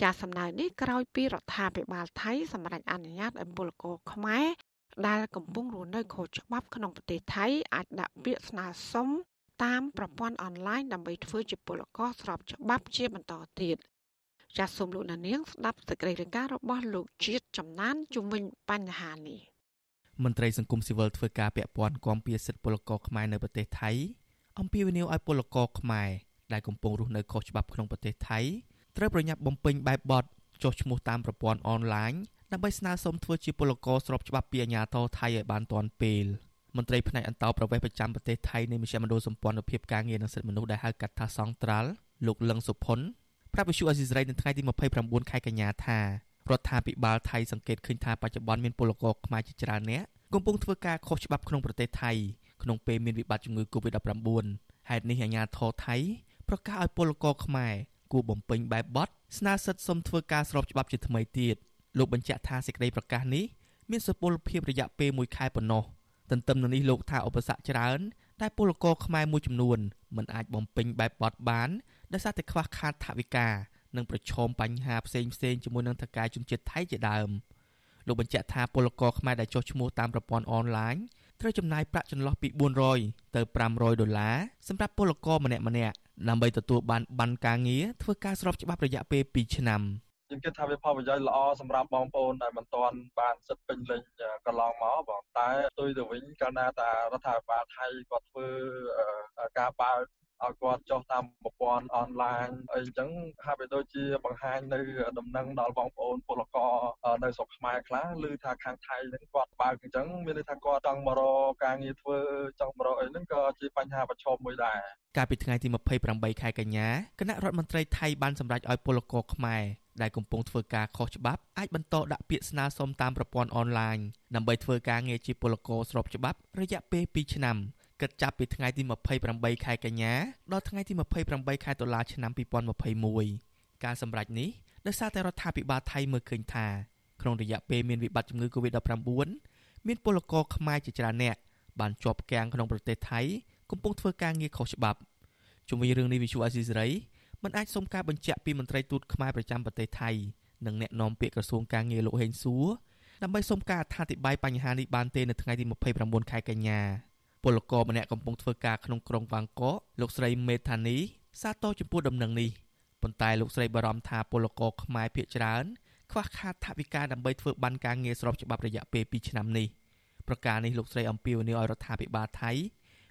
ជាសំណើនេះក្រោយពីរដ្ឋាភិបាលថៃសម្រេចអនុញ្ញាតឲ្យពលករខ្មែរដែលកំពុងរស់នៅខុសច្បាប់ក្នុងប្រទេសថៃអាចដាក់ពាក្យស្នើសុំ តាមប្រព័ន្ធអនឡាញដើម្បីធ្វើជាពលករស្របច្បាប់ជាបន្តទៀតចាសសូមលោកនាងស្ដាប់សេចក្តីរាយការណ៍របស់លោកជាតិចំណានជំវិញបញ្ហានេះមន្ត្រីសង្គមស៊ីវិលធ្វើការពាក់ព័ន្ធគាំពៀសិទ្ធិពលករខ្មែរនៅប្រទេសថៃអំពាវនាវឲ្យពលករខ្មែរដែលកំពុងរស់នៅខុសច្បាប់ក្នុងប្រទេសថៃត្រូវប្រញាប់បំពេញបែបបទចុះឈ្មោះតាមប្រព័ន្ធអនឡាញដើម្បីស្នើសុំធ្វើជាពលករស្របច្បាប់ពីអាជ្ញាធរថៃឲ្យបានទាន់ពេល។ មន្ត្រីផ្នែកអន្តោប្រវេសន៍ប្រចាំប្រទេសថៃនៃមជ្ឈមណ្ឌលសម្ព័ន្ធភាពការងារនិងសិទ្ធិមនុស្សដែលហៅកាត់ថាសង្ត្រាល់លោកលឹងសុផុនប្រាប់វិសុអេស៊ីសរ៉ៃនៅថ្ងៃទី29ខែកញ្ញាថារដ្ឋាភិបាលថៃសង្កេតឃើញថាបច្ចុប្បន្នមានពលករខ្មែរជាច្រើនអ្នកកំពុងធ្វើការខុសច្បាប់ក្នុងប្រទេសថៃក្នុងពេលមានវិបត្តិជំងឺ Covid-19 ហេតុនេះអាជ្ញាធរថៃប្រកាសឲ្យពលករខ្មែរគួរបំពេញបែបបទស្នើសិទ្ធិសុំធ្វើការស្របច្បាប់ជាថ្មីទៀតលោកបញ្ជាក់ថាសេចក្តីប្រកាសនេះមានសុពលភាពរយៈពេល1ខែប៉ុណ្ណោះ ទន្ទឹមនឹងនេះលោកថាឧបសគ្គច្រើន ដែលពលករខ្មែរមួយចំនួនមិនអាចបំពេញបែបបទបានដោយសារតែខ្វះខាតថវិកានិងប្រឈមបញ្ហាផ្សេងផ្សេងជាមួយនឹងថការជំនឿថៃជាដើមលោកបញ្ជាក់ថាពលករខ្មែរដែលចុះឈ្មោះតាមប្រព័ន្ធអនឡាញត្រូវចំណាយប្រាក់ចន្លោះពី400ទៅ500ដុល្លារសម្រាប់ពលករម្នាក់ម្នាក់ដើម្បីទទួលបានប័ណ្ណការងារធ្វើការស្របច្បាប់រយៈពេល2ឆ្នាំ ខ្ញុំគិតថាវាផលប្រយោជន៍ល្អសម្រាប់បងប្អូនដែលមិនទាន់បានសិទ្ធិពេញលេញកន្លងមកបងតែផ្ទុយទៅវិញកាលណាតារដ្ឋាភិបាលថៃគាត់ធ្វើការបើកឲ្យគាត់ចុះតាមប្រព័ន្ធអនឡាញអីអញ្ចឹងហាក់បីដូចជាបង្ហាញនៅដំណឹងដល់បងប្អូនពលករនៅស្រុកខ្មែរខ្លះឬថាខាងថៃហ្នឹងគាត់បើកអញ្ចឹងមានន័យថាគាត់ចង់មករកការងារធ្វើចង់មករកអីហ្នឹងក៏ជាបញ្ហាប្រឈមមួយដែរកាលពីថ្ងៃទី28ខែកញ្ញាគណៈរដ្ឋមន្ត្រីថៃបានសម្រេចឲ្យពលករខ្មែរ ដែលកំពុងធ្វើការខុសច្បាប់អាចបន្តដាក់ពាក្យស្នើសុំតាមប្រព័ន្ធអនឡាញដើម្បីធ្វើការងារជាពលករស្របច្បាប់រយៈពេល2ឆ្នាំគិតចាប់ពីថ្ងៃទី28ខែកញ្ញាដល់ថ្ងៃទី28ខែតុលាឆ្នាំ2021ការសម្រេចនេះដោយសារតែរដ្ឋាភិបាលថៃមើលឃើញថាក្នុងរយៈពេលមានវិបត្តិជំងឺ Covid-19 មានពលករខ្មែរជាច្រើនអ្នកបានជាប់គាំងក្នុងប្រទេសថៃកំពុងធ្វើការងារខុសច្បាប់ជុំវិញរឿងនេះវិសុអាស៊ីសេរី មិនអាចសុំការបញ្ជាក់ពីមន្ត្រីទូតខ្មែរប្រចាំប្រទេសថៃនិងអ្នកនាំពាក្យក្រសួងការងារលោកហេងសួរដើម្បីសុំការអធិប្បាយបញ្ហានេះបានទេនៅថ្ងៃទី29ខែកញ្ញាពលករម្នាក់កំពុងធ្វើការក្នុងក្រុងវ៉ាងកកលោកស្រីមេថានីសាទរចំពោះដំណឹងនេះប៉ុន្តែលោកស្រីបារម្ភថាពលករខ្មែរភាគច្រើនខ្វះខាតថវិកាដើម្បីធ្វើបានការងារស្របច្បាប់រយៈពេល2ឆ្នាំនេះប្រការនេះលោកស្រីអំពាវនាវឲ្យរដ្ឋាភិបាលថៃ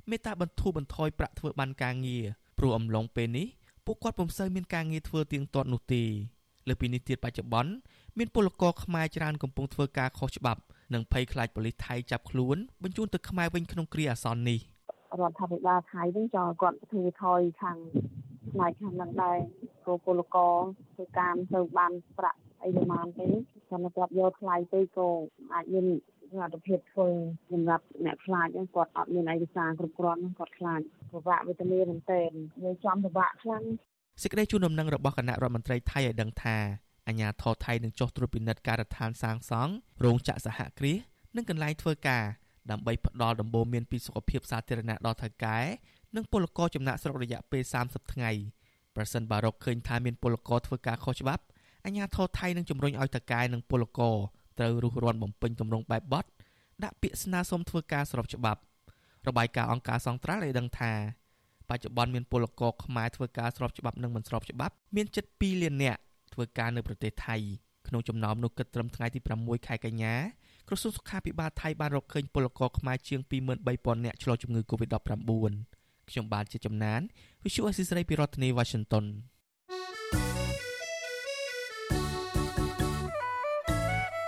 មេត្តាបន្ធូរបន្ថយប្រាក់ធ្វើបានការងារព្រោះអំឡុងពេលនេះ ពួកគាត់ពុំសូវមានការងារធ្វើទៀងទាត់នោះទេលើពីនេះទៀតបច្ចុប្បន្នមានពលករខ្មែរច្រើនកំពុងធ្វើការខុសច្បាប់និងភ័យខ្លាចប៉ូលីសថៃចាប់ខ្លួនបញ្ជូនទៅខ្មែរវិញក្នុងគ្រាអាសន្ននេះរដ្ឋាភិបាលថៃវិញចង់គាត់ធ្វើថយខាងផ្នែកខាងហ្នឹងដែរព្រោះពលករធ្វើការទៅបានប្រាក់អីប្រហែលទេគាត់គាត់យកថ្លៃទៅក៏អាចមាន សមត្ថភាពធ្វើសម្រាប់អ្នកខ្លាចហ្នឹងគាត់អត់មានឯកសារគ្រប់គ្រាន់គាត់ខ្លាចពិបាកវេទនាមែនទែនយើងចំពិបាកខ្លាំងសេចក្តីជូនដំណឹងរបស់គណៈរដ្ឋមន្ត្រីថៃឲ្យដឹងថាអាញាធរថៃនឹងចុះត្រួតពិនិត្យការដ្ឋានសាងសង់រោងចក្រសហគ្រាសនិងកន្លែងធ្វើការដើម្បីផ្ដល់ដំបូន្មានពីសុខភាពសាធារណៈដល់ថៅកែនិងពលករចំណាក់ស្រុករយៈពេល30ថ្ងៃប្រសិនបើរកឃើញថាមានពលករធ្វើការខុសច្បាប់អាញាធរថៃនឹងជំរុញឲ្យថៅកែនិងពលករ ត្រូវរុះរាន់បំពេញទម្រង់បែបបទដាក់ពាក្យស្នើសុំធ្វើការស្របច្បាប់របាយការណ៍អង្គការសង្ត្រាល់ឲ្យដឹងថាបច្ចុប្បន្នមានពលករខ្មែរធ្វើការស្របច្បាប់និងមិនស្របច្បាប់មានជិត2លាននាក់ធ្វើការនៅប្រទេសថៃក្នុងចំណោមនោះគិតត្រឹមថ្ងៃទី6ខែកញ្ញាក្រសួងសុខាភិបាលថៃបានរកឃើញពលករខ្មែរជាង23000នាក់ឆ្លងជំងឺ Covid-19 ខ្ញុំបាទជាចំណាន Visual Assisray ពីរដ្ឋធានី Washington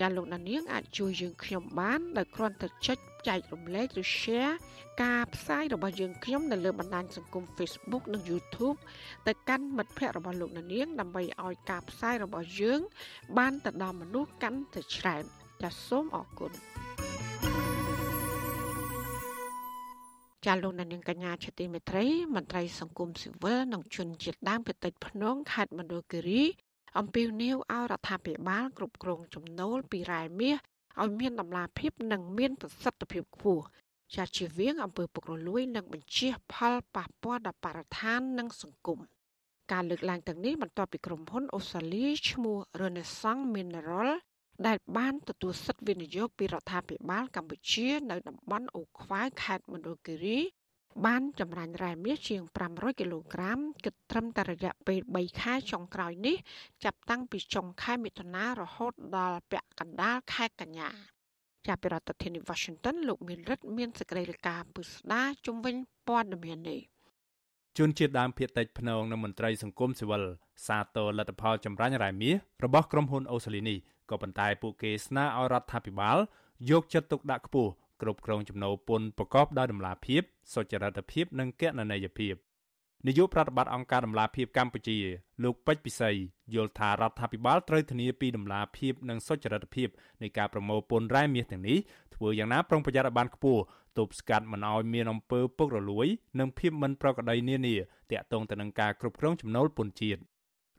ចាលោកដានៀងអាចជួយយើងខ្ញុំបានដោយគ្រាន់តែចុចចែករំលែកឬ share ការផ្សាយរបស់យើងខ្ញុំនៅលើបណ្ដាញសង្គម Facebook និង YouTube ទៅកាន់មិត្តភ័ក្តិរបស់លោកនាងដើម្បីឲ្យការផ្សាយរបស់យើង បានទៅដល់មនុស្សកាន់តែច្រើនចាសសូមអរគុណចាលោកនាងកញ្ញាជាទីមេត្រីមន្ត្រីសង្គមស៊ីវិលនិងជនជាតិដើមភាគតិចភ្នំខេត្តមណ្ឌលគិរី អំពាវនាវឲ្យរដ្ឋាភិបាលគ្រប់គ្រងចំណូលពីរ៉ែមាសឲ្យមានតម្លាភាពនិងមានប្រសិទ្ធភាពខ្ពស់ចាត់ជាវៀងអំពើពុករលួយនិងបញ្ជះផលប៉ះពាល់ដល់បរិស្ថាននិងសង្គមការលើកឡើងទាំងនេះបន្ទាប់ពីក្រុមហ៊ុនអូស្ត្រាលីឈ្មោះ Renaissance Mineral ដែលបានទទួលសិទ្ធិវិនិយោគពីរដ្ឋាភិបាលកម្ពុជា នៅតំបន់អូខ្វាយខេត្តមណ្ឌលគិរី បានចម្រាញ់រ៉ែមាសជាង500គីឡូក្រាមគិតត្រឹមតែរយៈពេល3ខែចុងក្រោយនេះ ចាប់តាំងពីចុងខែមិថុនារហូតដល់ពាក់កណ្ដាលខែកញ្ញាចាប់ពីរដ្ឋធានី Washington លោកមានរិទ្ធមានសេចក្តីរាយការណ៍ពុស្ដាជុំវិញព័ត៌មាននេះជនជាតិដើមភាគតិចភ្នងនិងមន្ត្រីសង្គមស៊ីវិលសាទរលទ្ធផលចម្រាញ់រ៉ែមាសរបស់ក្រុមហ៊ុនអូស្ត្រាលីនេះក៏ប៉ុន្តែពួកគេស្នើឲ្យរដ្ឋាភិបាលយកចិត្តទុកដាក់ខ្ពស់ គ្រប់គ្រងចំណូលពន្ធប្រកបដោយតម្លាភាពសុចរិតភាពនិងគណនេយ្យភាពនាយកប្រតិបត្តិអង្គការដំឡាភិបកម្ពុជា លោកពេជ្រពិសីយល់ថារដ្ឋាភិបាលត្រូវធានាពីដំឡាភិបនិងសុចរិតភាពនៃការប្រមូលពន្ធរ៉ែមាសទាំងនេះធ្វើយ៉ាងណាប្រុងប្រយ័ត្នឲ្យបានខ្ពស់ទប់ស្កាត់មិនឲ្យមានអំពើពុករលួយ និងភាពមិនប្រក្រតីនានាទាក់ទងទៅនឹងការគ្រប់គ្រងចំណូលពន្ធជាតិ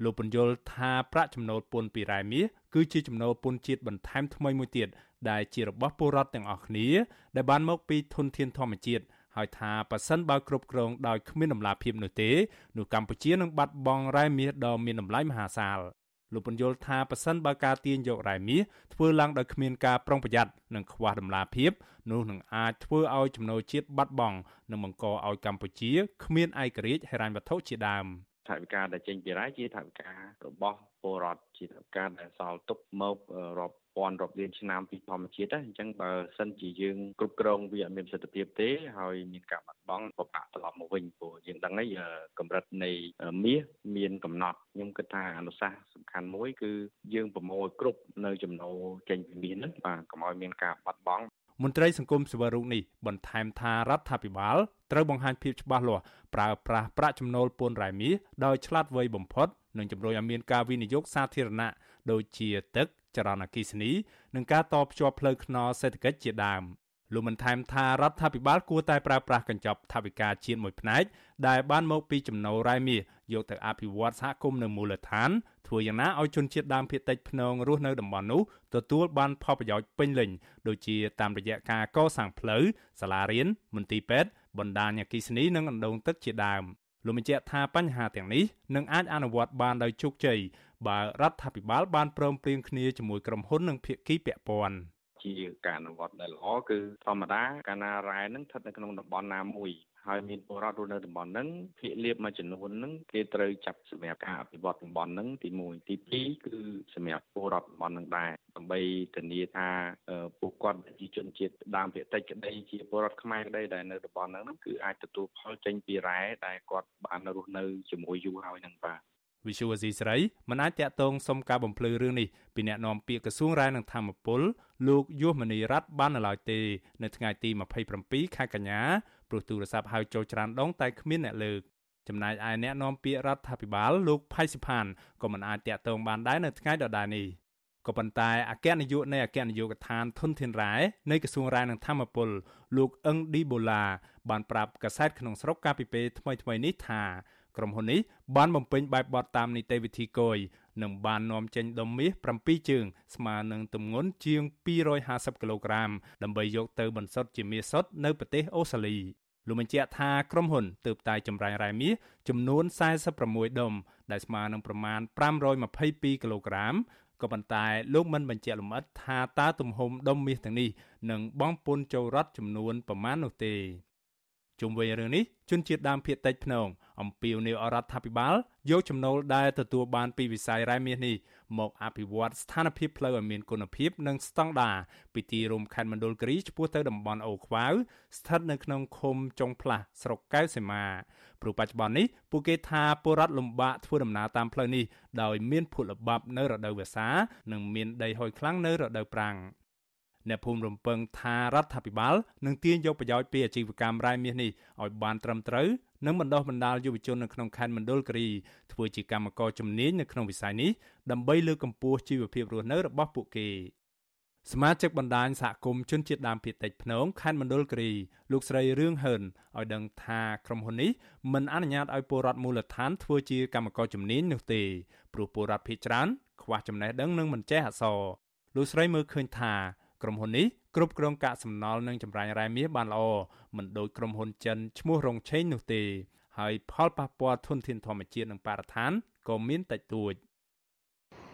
លោកបញ្យល់ថាប្រាក់ចំណូលពន្ធពីរ៉ែមាសគឺជាចំណូលពន្ធជាតិបន្ថែមថ្មីមួយទៀត ដែលជារបស់ពលរដ្ឋទាំងអស់គ្នាដែលបានមកពីធនធានធម្មជាតិហើយថាប៉ះសិនបើគ្រប់គ្រងដោយគ្មានដំណាភាពនោះទេនោះកម្ពុជានឹងបាត់បង់រ៉ែមាសដ៏មានតម្លៃមហាសាលលោកបញ្យល់ថាប៉ះសិនបើការទាញយករ៉ែមាសធ្វើឡើងដោយគ្មានការប្រុងប្រយ័ត្ននិងខ្វះដំណាភាពនោះនឹងអាចធ្វើឲ្យចំណូលជាតិបាត់បង់និងបង្កឲ្យកម្ពុជាគ្មានឯករាជ្យហិរញ្ញវត្ថុជាដើមថវិកាដែលចេញពីរ៉ែជាថវិការបស់ពលរដ្ឋជាថវិកាដែលសល់ទុកមករាប់ ពាន់រាប់លានឆ្នាំពីធម្មជាតិអញ្ចឹងបើសិនជាយើងគ្រប់គ្រងវាអត់មានប្រសិទ្ធភាពទេហើយមានការបាត់បង់បបាក់ត្រឡប់មកវិញព្រោះយើងដឹងហើយកម្រិតនៃមាសមានកំណត់ខ្ញុំគិតថាអនុសាសន៍សំខាន់មួយគឺយើងប្រមូលគ្រប់នៅចំណូលចេញពីមាសហ្នឹងបាទកុំឲ្យមានការបាត់បង់មន្ត្រីសង្គមសិវរុនេះបន្ថែមថារដ្ឋាភិបាលត្រូវបង្ហាញភាពច្បាស់លាស់ប្រើប្រាស់ប្រាក់ចំណូលពន្ធរ៉ែមាសដោយឆ្លាតវៃបំផុតនិងជំរុញឲ្យមានការវិនិយោគសាធារណៈដូចជាទឹក ចរន្តអគ្គិសនីនិងការតភ្ជាប់ផ្លូវថ្នល់សេដ្ឋកិច្ចជាដើមលោកបានថែមថារដ្ឋាភិបាលគួរតែប្រើប្រាស់កញ្ចប់ថវិកាជាតិមួយផ្នែកដែលបានមកពីចំណូលរ៉ែមាសយកទៅអភិវឌ្ឍសហគមន៍នៅមូលដ្ឋានធ្វើយ៉ាងណាឲ្យជនជាតិដើមភាគតិចភ្នងរស់នៅតំបន់នោះទទួលបានផលប្រយោជន៍ពេញលេញដូចជាតាមរយៈការកសាងផ្លូវសាលារៀនមន្ទីរពេទ្យបណ្ដាញអគ្គិសនីនិងអណ្ដូងទឹកជាដើមលោកបញ្ជាក់ថាបញ្ហាទាំងនេះនឹងអាចអនុវត្តបានដោយជោគជ័យ បើរដ្ឋាភិបាលបានព្រមព្រៀងគ្នាជាមួយក្រុមហ៊ុននិងភាគីពាក់ព័ន្ធជាការអនុវត្តដែលល្អគឺធម្មតាកាលណារ៉ែនឹងស្ថិតនៅក្នុងតំបន់ណាមួយហើយមានពលរដ្ឋរស់នៅតំបន់ហ្នឹងភាគលាបមួយចំនួនហ្នឹងគេត្រូវចាប់សម្រាប់ការអភិវឌ្ឍតំបន់ហ្នឹងទី1ទី2គឺសម្រាប់ពលរដ្ឋតំបន់ហ្នឹងដែរដើម្បីធានាថាពួកគាត់ជាជនជាតិដើមភាគតិចក្តីជាពលរដ្ឋខ្មែរក្តីដែលនៅតំបន់ហ្នឹងគឺអាចទទួលផលចេញពីរ៉ែដែលគាត់បានរស់នៅជាមួយយូរហើយហ្នឹងបាទ វិសុវអាស៊ីសេរីមិនអាចតាក់ទងសុំការបំភ្លឺរឿងនេះពីអ្នកនាំពាក្យក្រសួងរាយនឹងធម្មពលលោកយុសមនីរ័ត្នបាននៅឡើយទេនៅថ្ងៃទី27ខែកញ្ញាព្រោះទូរស័ព្ទហៅចូលច្រើនដងតែគ្មានអ្នកលើកចំណែកឯអ្នកនាំពាក្យរដ្ឋាភិបាលលោកផៃសិផានក៏មិនអាចតាក់ទងបានដែរនៅថ្ងៃដដែលនេះក៏ប៉ុន្តែអគ្គនាយកនៃអគ្គនាយកដ្ឋានធនធានរ៉ែនៃក្រសួងរ៉ែនិងធម្មពលលោកអឹងឌីបូឡាបានប្រាប់កាសែតក្នុងស្រុកកាលពីពេលថ្មីៗនេះថា ក្រុមហ៊ុននេះបានបំពេញបែបបទតាមនីតិវិធីគយនិងបាននាំចេញដុំមាស7ជើងស្មើនឹងទម្ងន់ជាង250គីឡូក្រាមដើម្បីយកទៅបន្សុទ្ធជាមាសសុទ្ធនៅប្រទេសអូស្ត្រាលីលោកបញ្ជាក់ថាក្រុមហ៊ុនទើបតែចម្រាញ់រ៉ែមាសចំនួន46ដុំដែលស្មើនឹងប្រមាណ522គីឡូក្រាមក៏ប៉ុន្តែលោកមិនបញ្ជាក់លម្អិតថាតើទំហំដុំមាសទាំងនេះនឹងបង់ពន្ធចូលរដ្ឋចំនួនប្រមាណនោះទេ ជុំវិញរឿងនេះជនជាតិដើមភាគតិចភ្នងអំពាវនាវអរដ្ឋាភិបាលយកចំណូលដែលទទួលបានពីវិស័យរ៉ែមាសនេះមកអភិវឌ្ឍស្ថានភាពផ្លូវឲ្យមានគុណភាពនិងស្តង់ដារពីទីរួមខេត្តមណ្ឌលគិរីឆ្ពោះទៅតំបន់អូខ្វាវស្ថិតនៅក្នុងឃុំចុងផ្លាស់ស្រុកកែវសីមាព្រោះបច្ចុប្បន្ននេះពួកគេថាពលរដ្ឋលំបាកធ្វើដំណើរតាមផ្លូវនេះដោយមានភក់ល្បាប់នៅរដូវវស្សានិងមានដីហុយខ្លាំងនៅរដូវប្រាំង អ្នកភូមិរំពឹងថារដ្ឋាភិបាលនឹងទាញយកប្រយោជន៍ពីអាជីវកម្មរ៉ែមាសនេះឲ្យបានត្រឹមត្រូវនិងបណ្ដុះបណ្ដាលយុវជននៅក្នុងខេត្តមណ្ឌលគិរីធ្វើជាកម្មករជំនាញនៅក្នុងវិស័យនេះដើម្បីលើកកម្ពស់ជីវភាពរស់នៅរបស់ពួកគេសមាជិកបណ្ដាញសហគមន៍ជនជាតិដើមភាគតិចភ្នងខេត្តមណ្ឌលគិរីលោកស្រីរឿងហឺនឲ្យដឹងថាក្រុមហ៊ុននេះមិនអនុញ្ញាតឲ្យពលរដ្ឋមូលដ្ឋានធ្វើជាកម្មករជំនាញនោះទេព្រោះពលរដ្ឋភាគច្រើនខ្វះចំណេះដឹងនិងមិនចេះអក្សរលោកស្រីមើលឃើញថា ក្រុមហ៊ុននេះគ្រប់គ្រងកាកសំណល់និងចម្រាញ់រ៉ែមាសបានល្អមិនដូចក្រុមហ៊ុនចិនឈ្មោះរងឆេងនោះទេ ហើយផលប៉ះពាល់ធនធានធម្មជាតិនិងបរិស្ថានក៏មានតិចតួច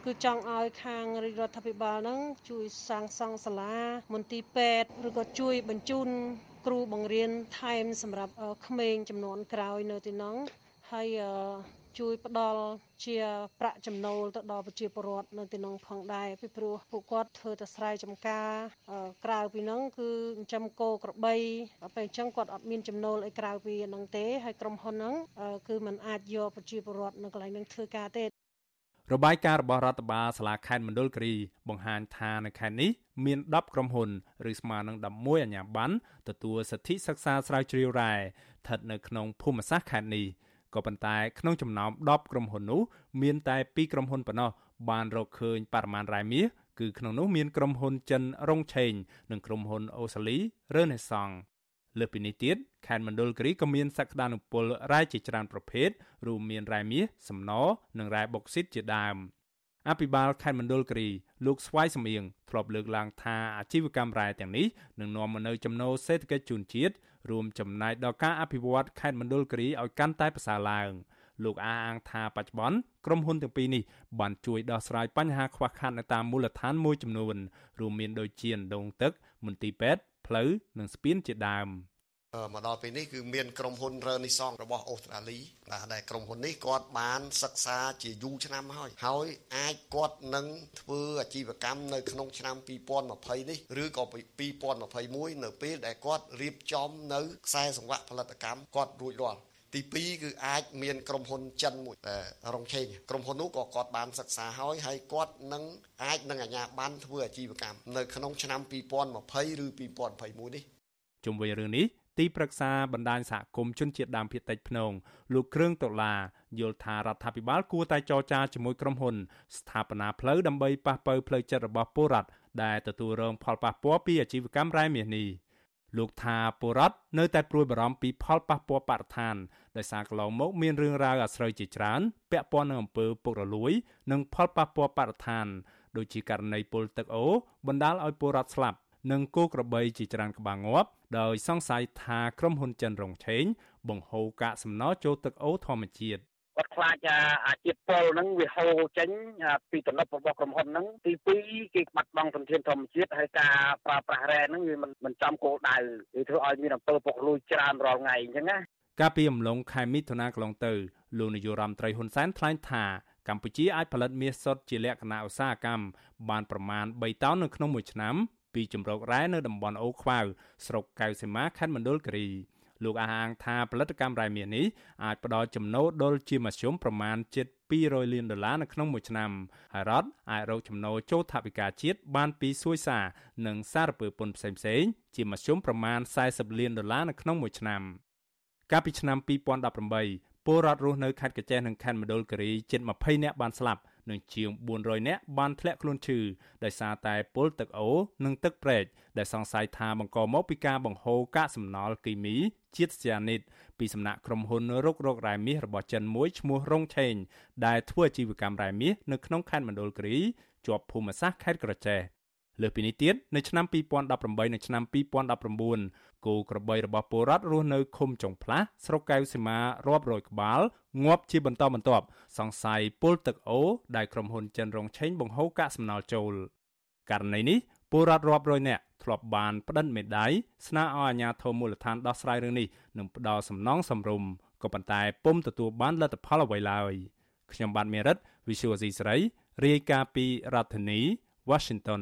គឺចង់ឲ្យខាងរដ្ឋាភិបាលហ្នឹងជួយសាងសង់សាលាមន្ទីរពេទ្យឬក៏ជួយបញ្ជូនគ្រូបង្រៀនថែមសម្រាប់ក្មេងចំនួនក្រោយនៅទីនោះហើយ ជួយផ្ដល់ជាប្រាក់ចំណូលទៅដល់ប្រជាពលរដ្ឋនៅទីនោះផងដែរពីព្រោះពួកគាត់ធ្វើតែស្រែចម្ការក្រៅពីនោះគឺចិញ្ចឹមគោក្របីពេលអញ្ចឹងគាត់អត់មានចំណូលអីក្រៅពីហ្នឹងទេហើយក្រុមហ៊ុនហ្នឹងគឺมันអាចយកប្រជាពលរដ្ឋនៅកន្លែងហ្នឹងធ្វើការទេរបាយការណ៍របស់រដ្ឋបាលសាលាខេត្តមណ្ឌលគិរីបង្ហាញថានៅខេត្តនេះមាន10ក្រុមហ៊ុនឬស្មើនឹង11អាជ្ញាប័ណ្ណទទួលសិទ្ធិសិក្សាស្រាវជ្រាវរ៉ែស្ថិតនៅក្នុងភូមិសាស្ត្រខេត្តនេះ ក៏ប៉ុន្តែក្នុងចំណោម10ក្រុមហ៊ុននោះមានតែ2ក្រុមហ៊ុនប៉ុណ្ណោះបានរកឃើញបរិមាណរ៉ែមាសគឺក្នុងនោះមានក្រុមហ៊ុនចិនរងឆេងនិងក្រុមហ៊ុនអូសាលីរ៉ឺណេសង់លើពីនេះទៀតខេត្តមណ្ឌលគិរីក៏មានសក្តានុពលរ៉ែជាច្រើនប្រភេទរួមមានរ៉ែមាសសំណនិងរ៉ែបុកស៊ីតជាដើមអភិបាលខេត្តមណ្ឌលគិរីលោកស្វាយសមៀងធ្លាប់លើកឡើងថាអាជីវកម្មរ៉ែទាំងនេះនឹងនាំមកនូវចំណូលសេដ្ឋកិច្ចជូនជាតិ រួមចំណែកដល់ការអភិវឌ្ឍខេត្តមណ្ឌលគិរីឲ្យកាន់តែប្រសើរឡើងលោកអាអាងថាបច្ចុប្បន្នក្រុមហ៊ុនទាំងពីរនេះបានជួយដោះស្រាយបញ្ហាខ្វះខាតនៅតាមមូលដ្ឋានមួយចំនួនរួមមានដូចជាដងទឹក មន្ទីរពេទ្យផ្លូវនិងស្ពានជាដើម។ មកដល់ពេលនេះគឺមានក្រុមហ៊ុន Renaissance របស់អូស្ត្រាលីបាទដែលក្រុមហ៊ុននេះគាត់បានសិក្សាជាយូរឆ្នាំហើយហើយអាចគាត់នឹងធ្វើអាជីវកម្មនៅក្នុងឆ្នាំ2020នេះឬក៏2021នៅពេលដែលគាត់រៀបចំនៅខ្សែសង្វាក់ផលិតកម្មគាត់រួចរាល់ទី2គឺអាចមានក្រុមហ៊ុនចិនមួយរងឆេងក្រុមហ៊ុននោះក៏គាត់បានសិក្សាហើយហើយគាត់នឹងអាចនឹងអាជ្ញាប័ណ្ណធ្វើអាជីវកម្មនៅក្នុងឆ្នាំ2020ឬ2021នេះជុំវិញរឿងនេះ ទីប្រឹក្សាបណ្ដាញសហគមន៍ជនជាតិដើមភាគតិចភ្នងលោកគ្រឿងដុល្លារយល់ថារដ្ឋាភិបាលគួរតែចរចាជាមួយក្រុមហ៊ុន ស្ថាបនាផ្លូវដើម្បីប៉ះប៉ូវផ្លូវចិត្តរបស់ពលរដ្ឋដែលទទួលរងផលប៉ះពាល់ពីអាជីវកម្មរ៉ែមាសនេះលោកថាពលរដ្ឋនៅតែព្រួយបារម្ភពីផលប៉ះពាល់បរិស្ថានដោយសារកន្លងមកមានរឿងរ៉ាវអាស្រូវជាច្រើនពាក់ព័ន្ធនឹងអំពើពុករលួយ និងផលប៉ះពាល់បរិស្ថានដូចជាករណីពុលទឹកអូបណ្ដាលឲ្យពលរដ្ឋស្លាប់ និងគោក្របីជាច្រើនក្បាលងាប់ដោយសង្ស័យថាក្រុមហ៊ុនចិនរងឆេងបង្ហូរកាកសំណល់ចូលទឹកអូរធម្មជាតិគាត់ខ្លាចអាជាតិពុលហ្នឹងវាហូរចេញពីទំនប់របស់ក្រុមហ៊ុនហ្នឹងទី2គេបាត់បង់ធនធានធម្មជាតិហើយការប្រើប្រាស់រ៉ែហ្នឹងវាមិនមិនចំគោលដៅវាធ្វើឲ្យមានអំពើពុករលួយច្រើនរាល់ថ្ងៃអញ្ចឹងណាកាលពីអំឡុងខែមិថុនាកន្លងទៅលោកនាយករដ្ឋមន្ត្រីហ៊ុនសែនថ្លែងថាកម្ពុជាអាចផលិតមាសសុទ្ធជាលក្ខណៈឧស្សាហកម្មបានប្រមាណ3តោននៅក្នុងមួយឆ្នាំ ពីជំរករ៉ែនៅតំបន់អូខ្វៅស្រុកកៅសីមាខេត្តមណ្ឌលគិរីលោកអះអាងថាផលិតកម្មរ៉ែមាសនេះអាចផ្ដល់ចំណូលដុលជាមធ្យមប្រមាណជិត200លានដុល្លារនៅក្នុងមួយឆ្នាំហើយរដ្ឋអាចរកចំណូលចូលថវិកាជាតិបានពីសួយសារនិងសារពើពន្ធផ្សេងៗជាមធ្យមប្រមាណ40លានដុល្លារនៅក្នុងមួយឆ្នាំកាលពីឆ្នាំ2018ពលរដ្ឋរស់នៅខេត្តកញ្ចេះនិងខេត្តមណ្ឌលគិរីជិត20នាក់បានស្លាប់ និងជាង400នាក់បានធ្លាក់ខ្លួនឈឺដោយសារតែពុលទឹកអូរនិងទឹកប្រេកដែលសង្ស័យថាបង្កមកពីការបង្ហូរកាកសំណល់គីមីជាតិស្យានីតពីសំណាក់ក្រុមហ៊ុនរុករករ៉ែមាសរបស់ចិនមួយឈ្មោះរងឆេងដែលធ្វើអាជីវកម្មរ៉ែមាសនៅក្នុងខេត្តមណ្ឌលគិរីជាប់ភូមិសាស្ត្រខេត្តក្រចេះ លើសពីនេះទៀតនៅឆ្នាំ2018និងឆ្នាំ2019គោក្របីរបស់ពលរដ្ឋរស់នៅឃុំចុងផ្លាស់ស្រុកកៅសីមារាប់រយក្បាលងាប់ជាបន្តបន្ទាប់សង្ស័យពុលទឹកអូដែលក្រុមហ៊ុនចិនរងឆេងបង្ហូរកាកសំណល់ចូលករណីនេះពលរដ្ឋរាប់រយនាក់ធ្លាប់បានផ្តិតមេដាយស្នើឲ្យអាជ្ញាធរមូលដ្ឋានដោះស្រាយរឿងនេះនិងផ្ដល់សំណងសំរុំក៏ប៉ុន្តែពុំទទួលបានលទ្ធផលអ្វីឡើយខ្ញុំបាទមេរិត Visual C ស្រីរាយការណ៍ពីរដ្ឋធានី Washington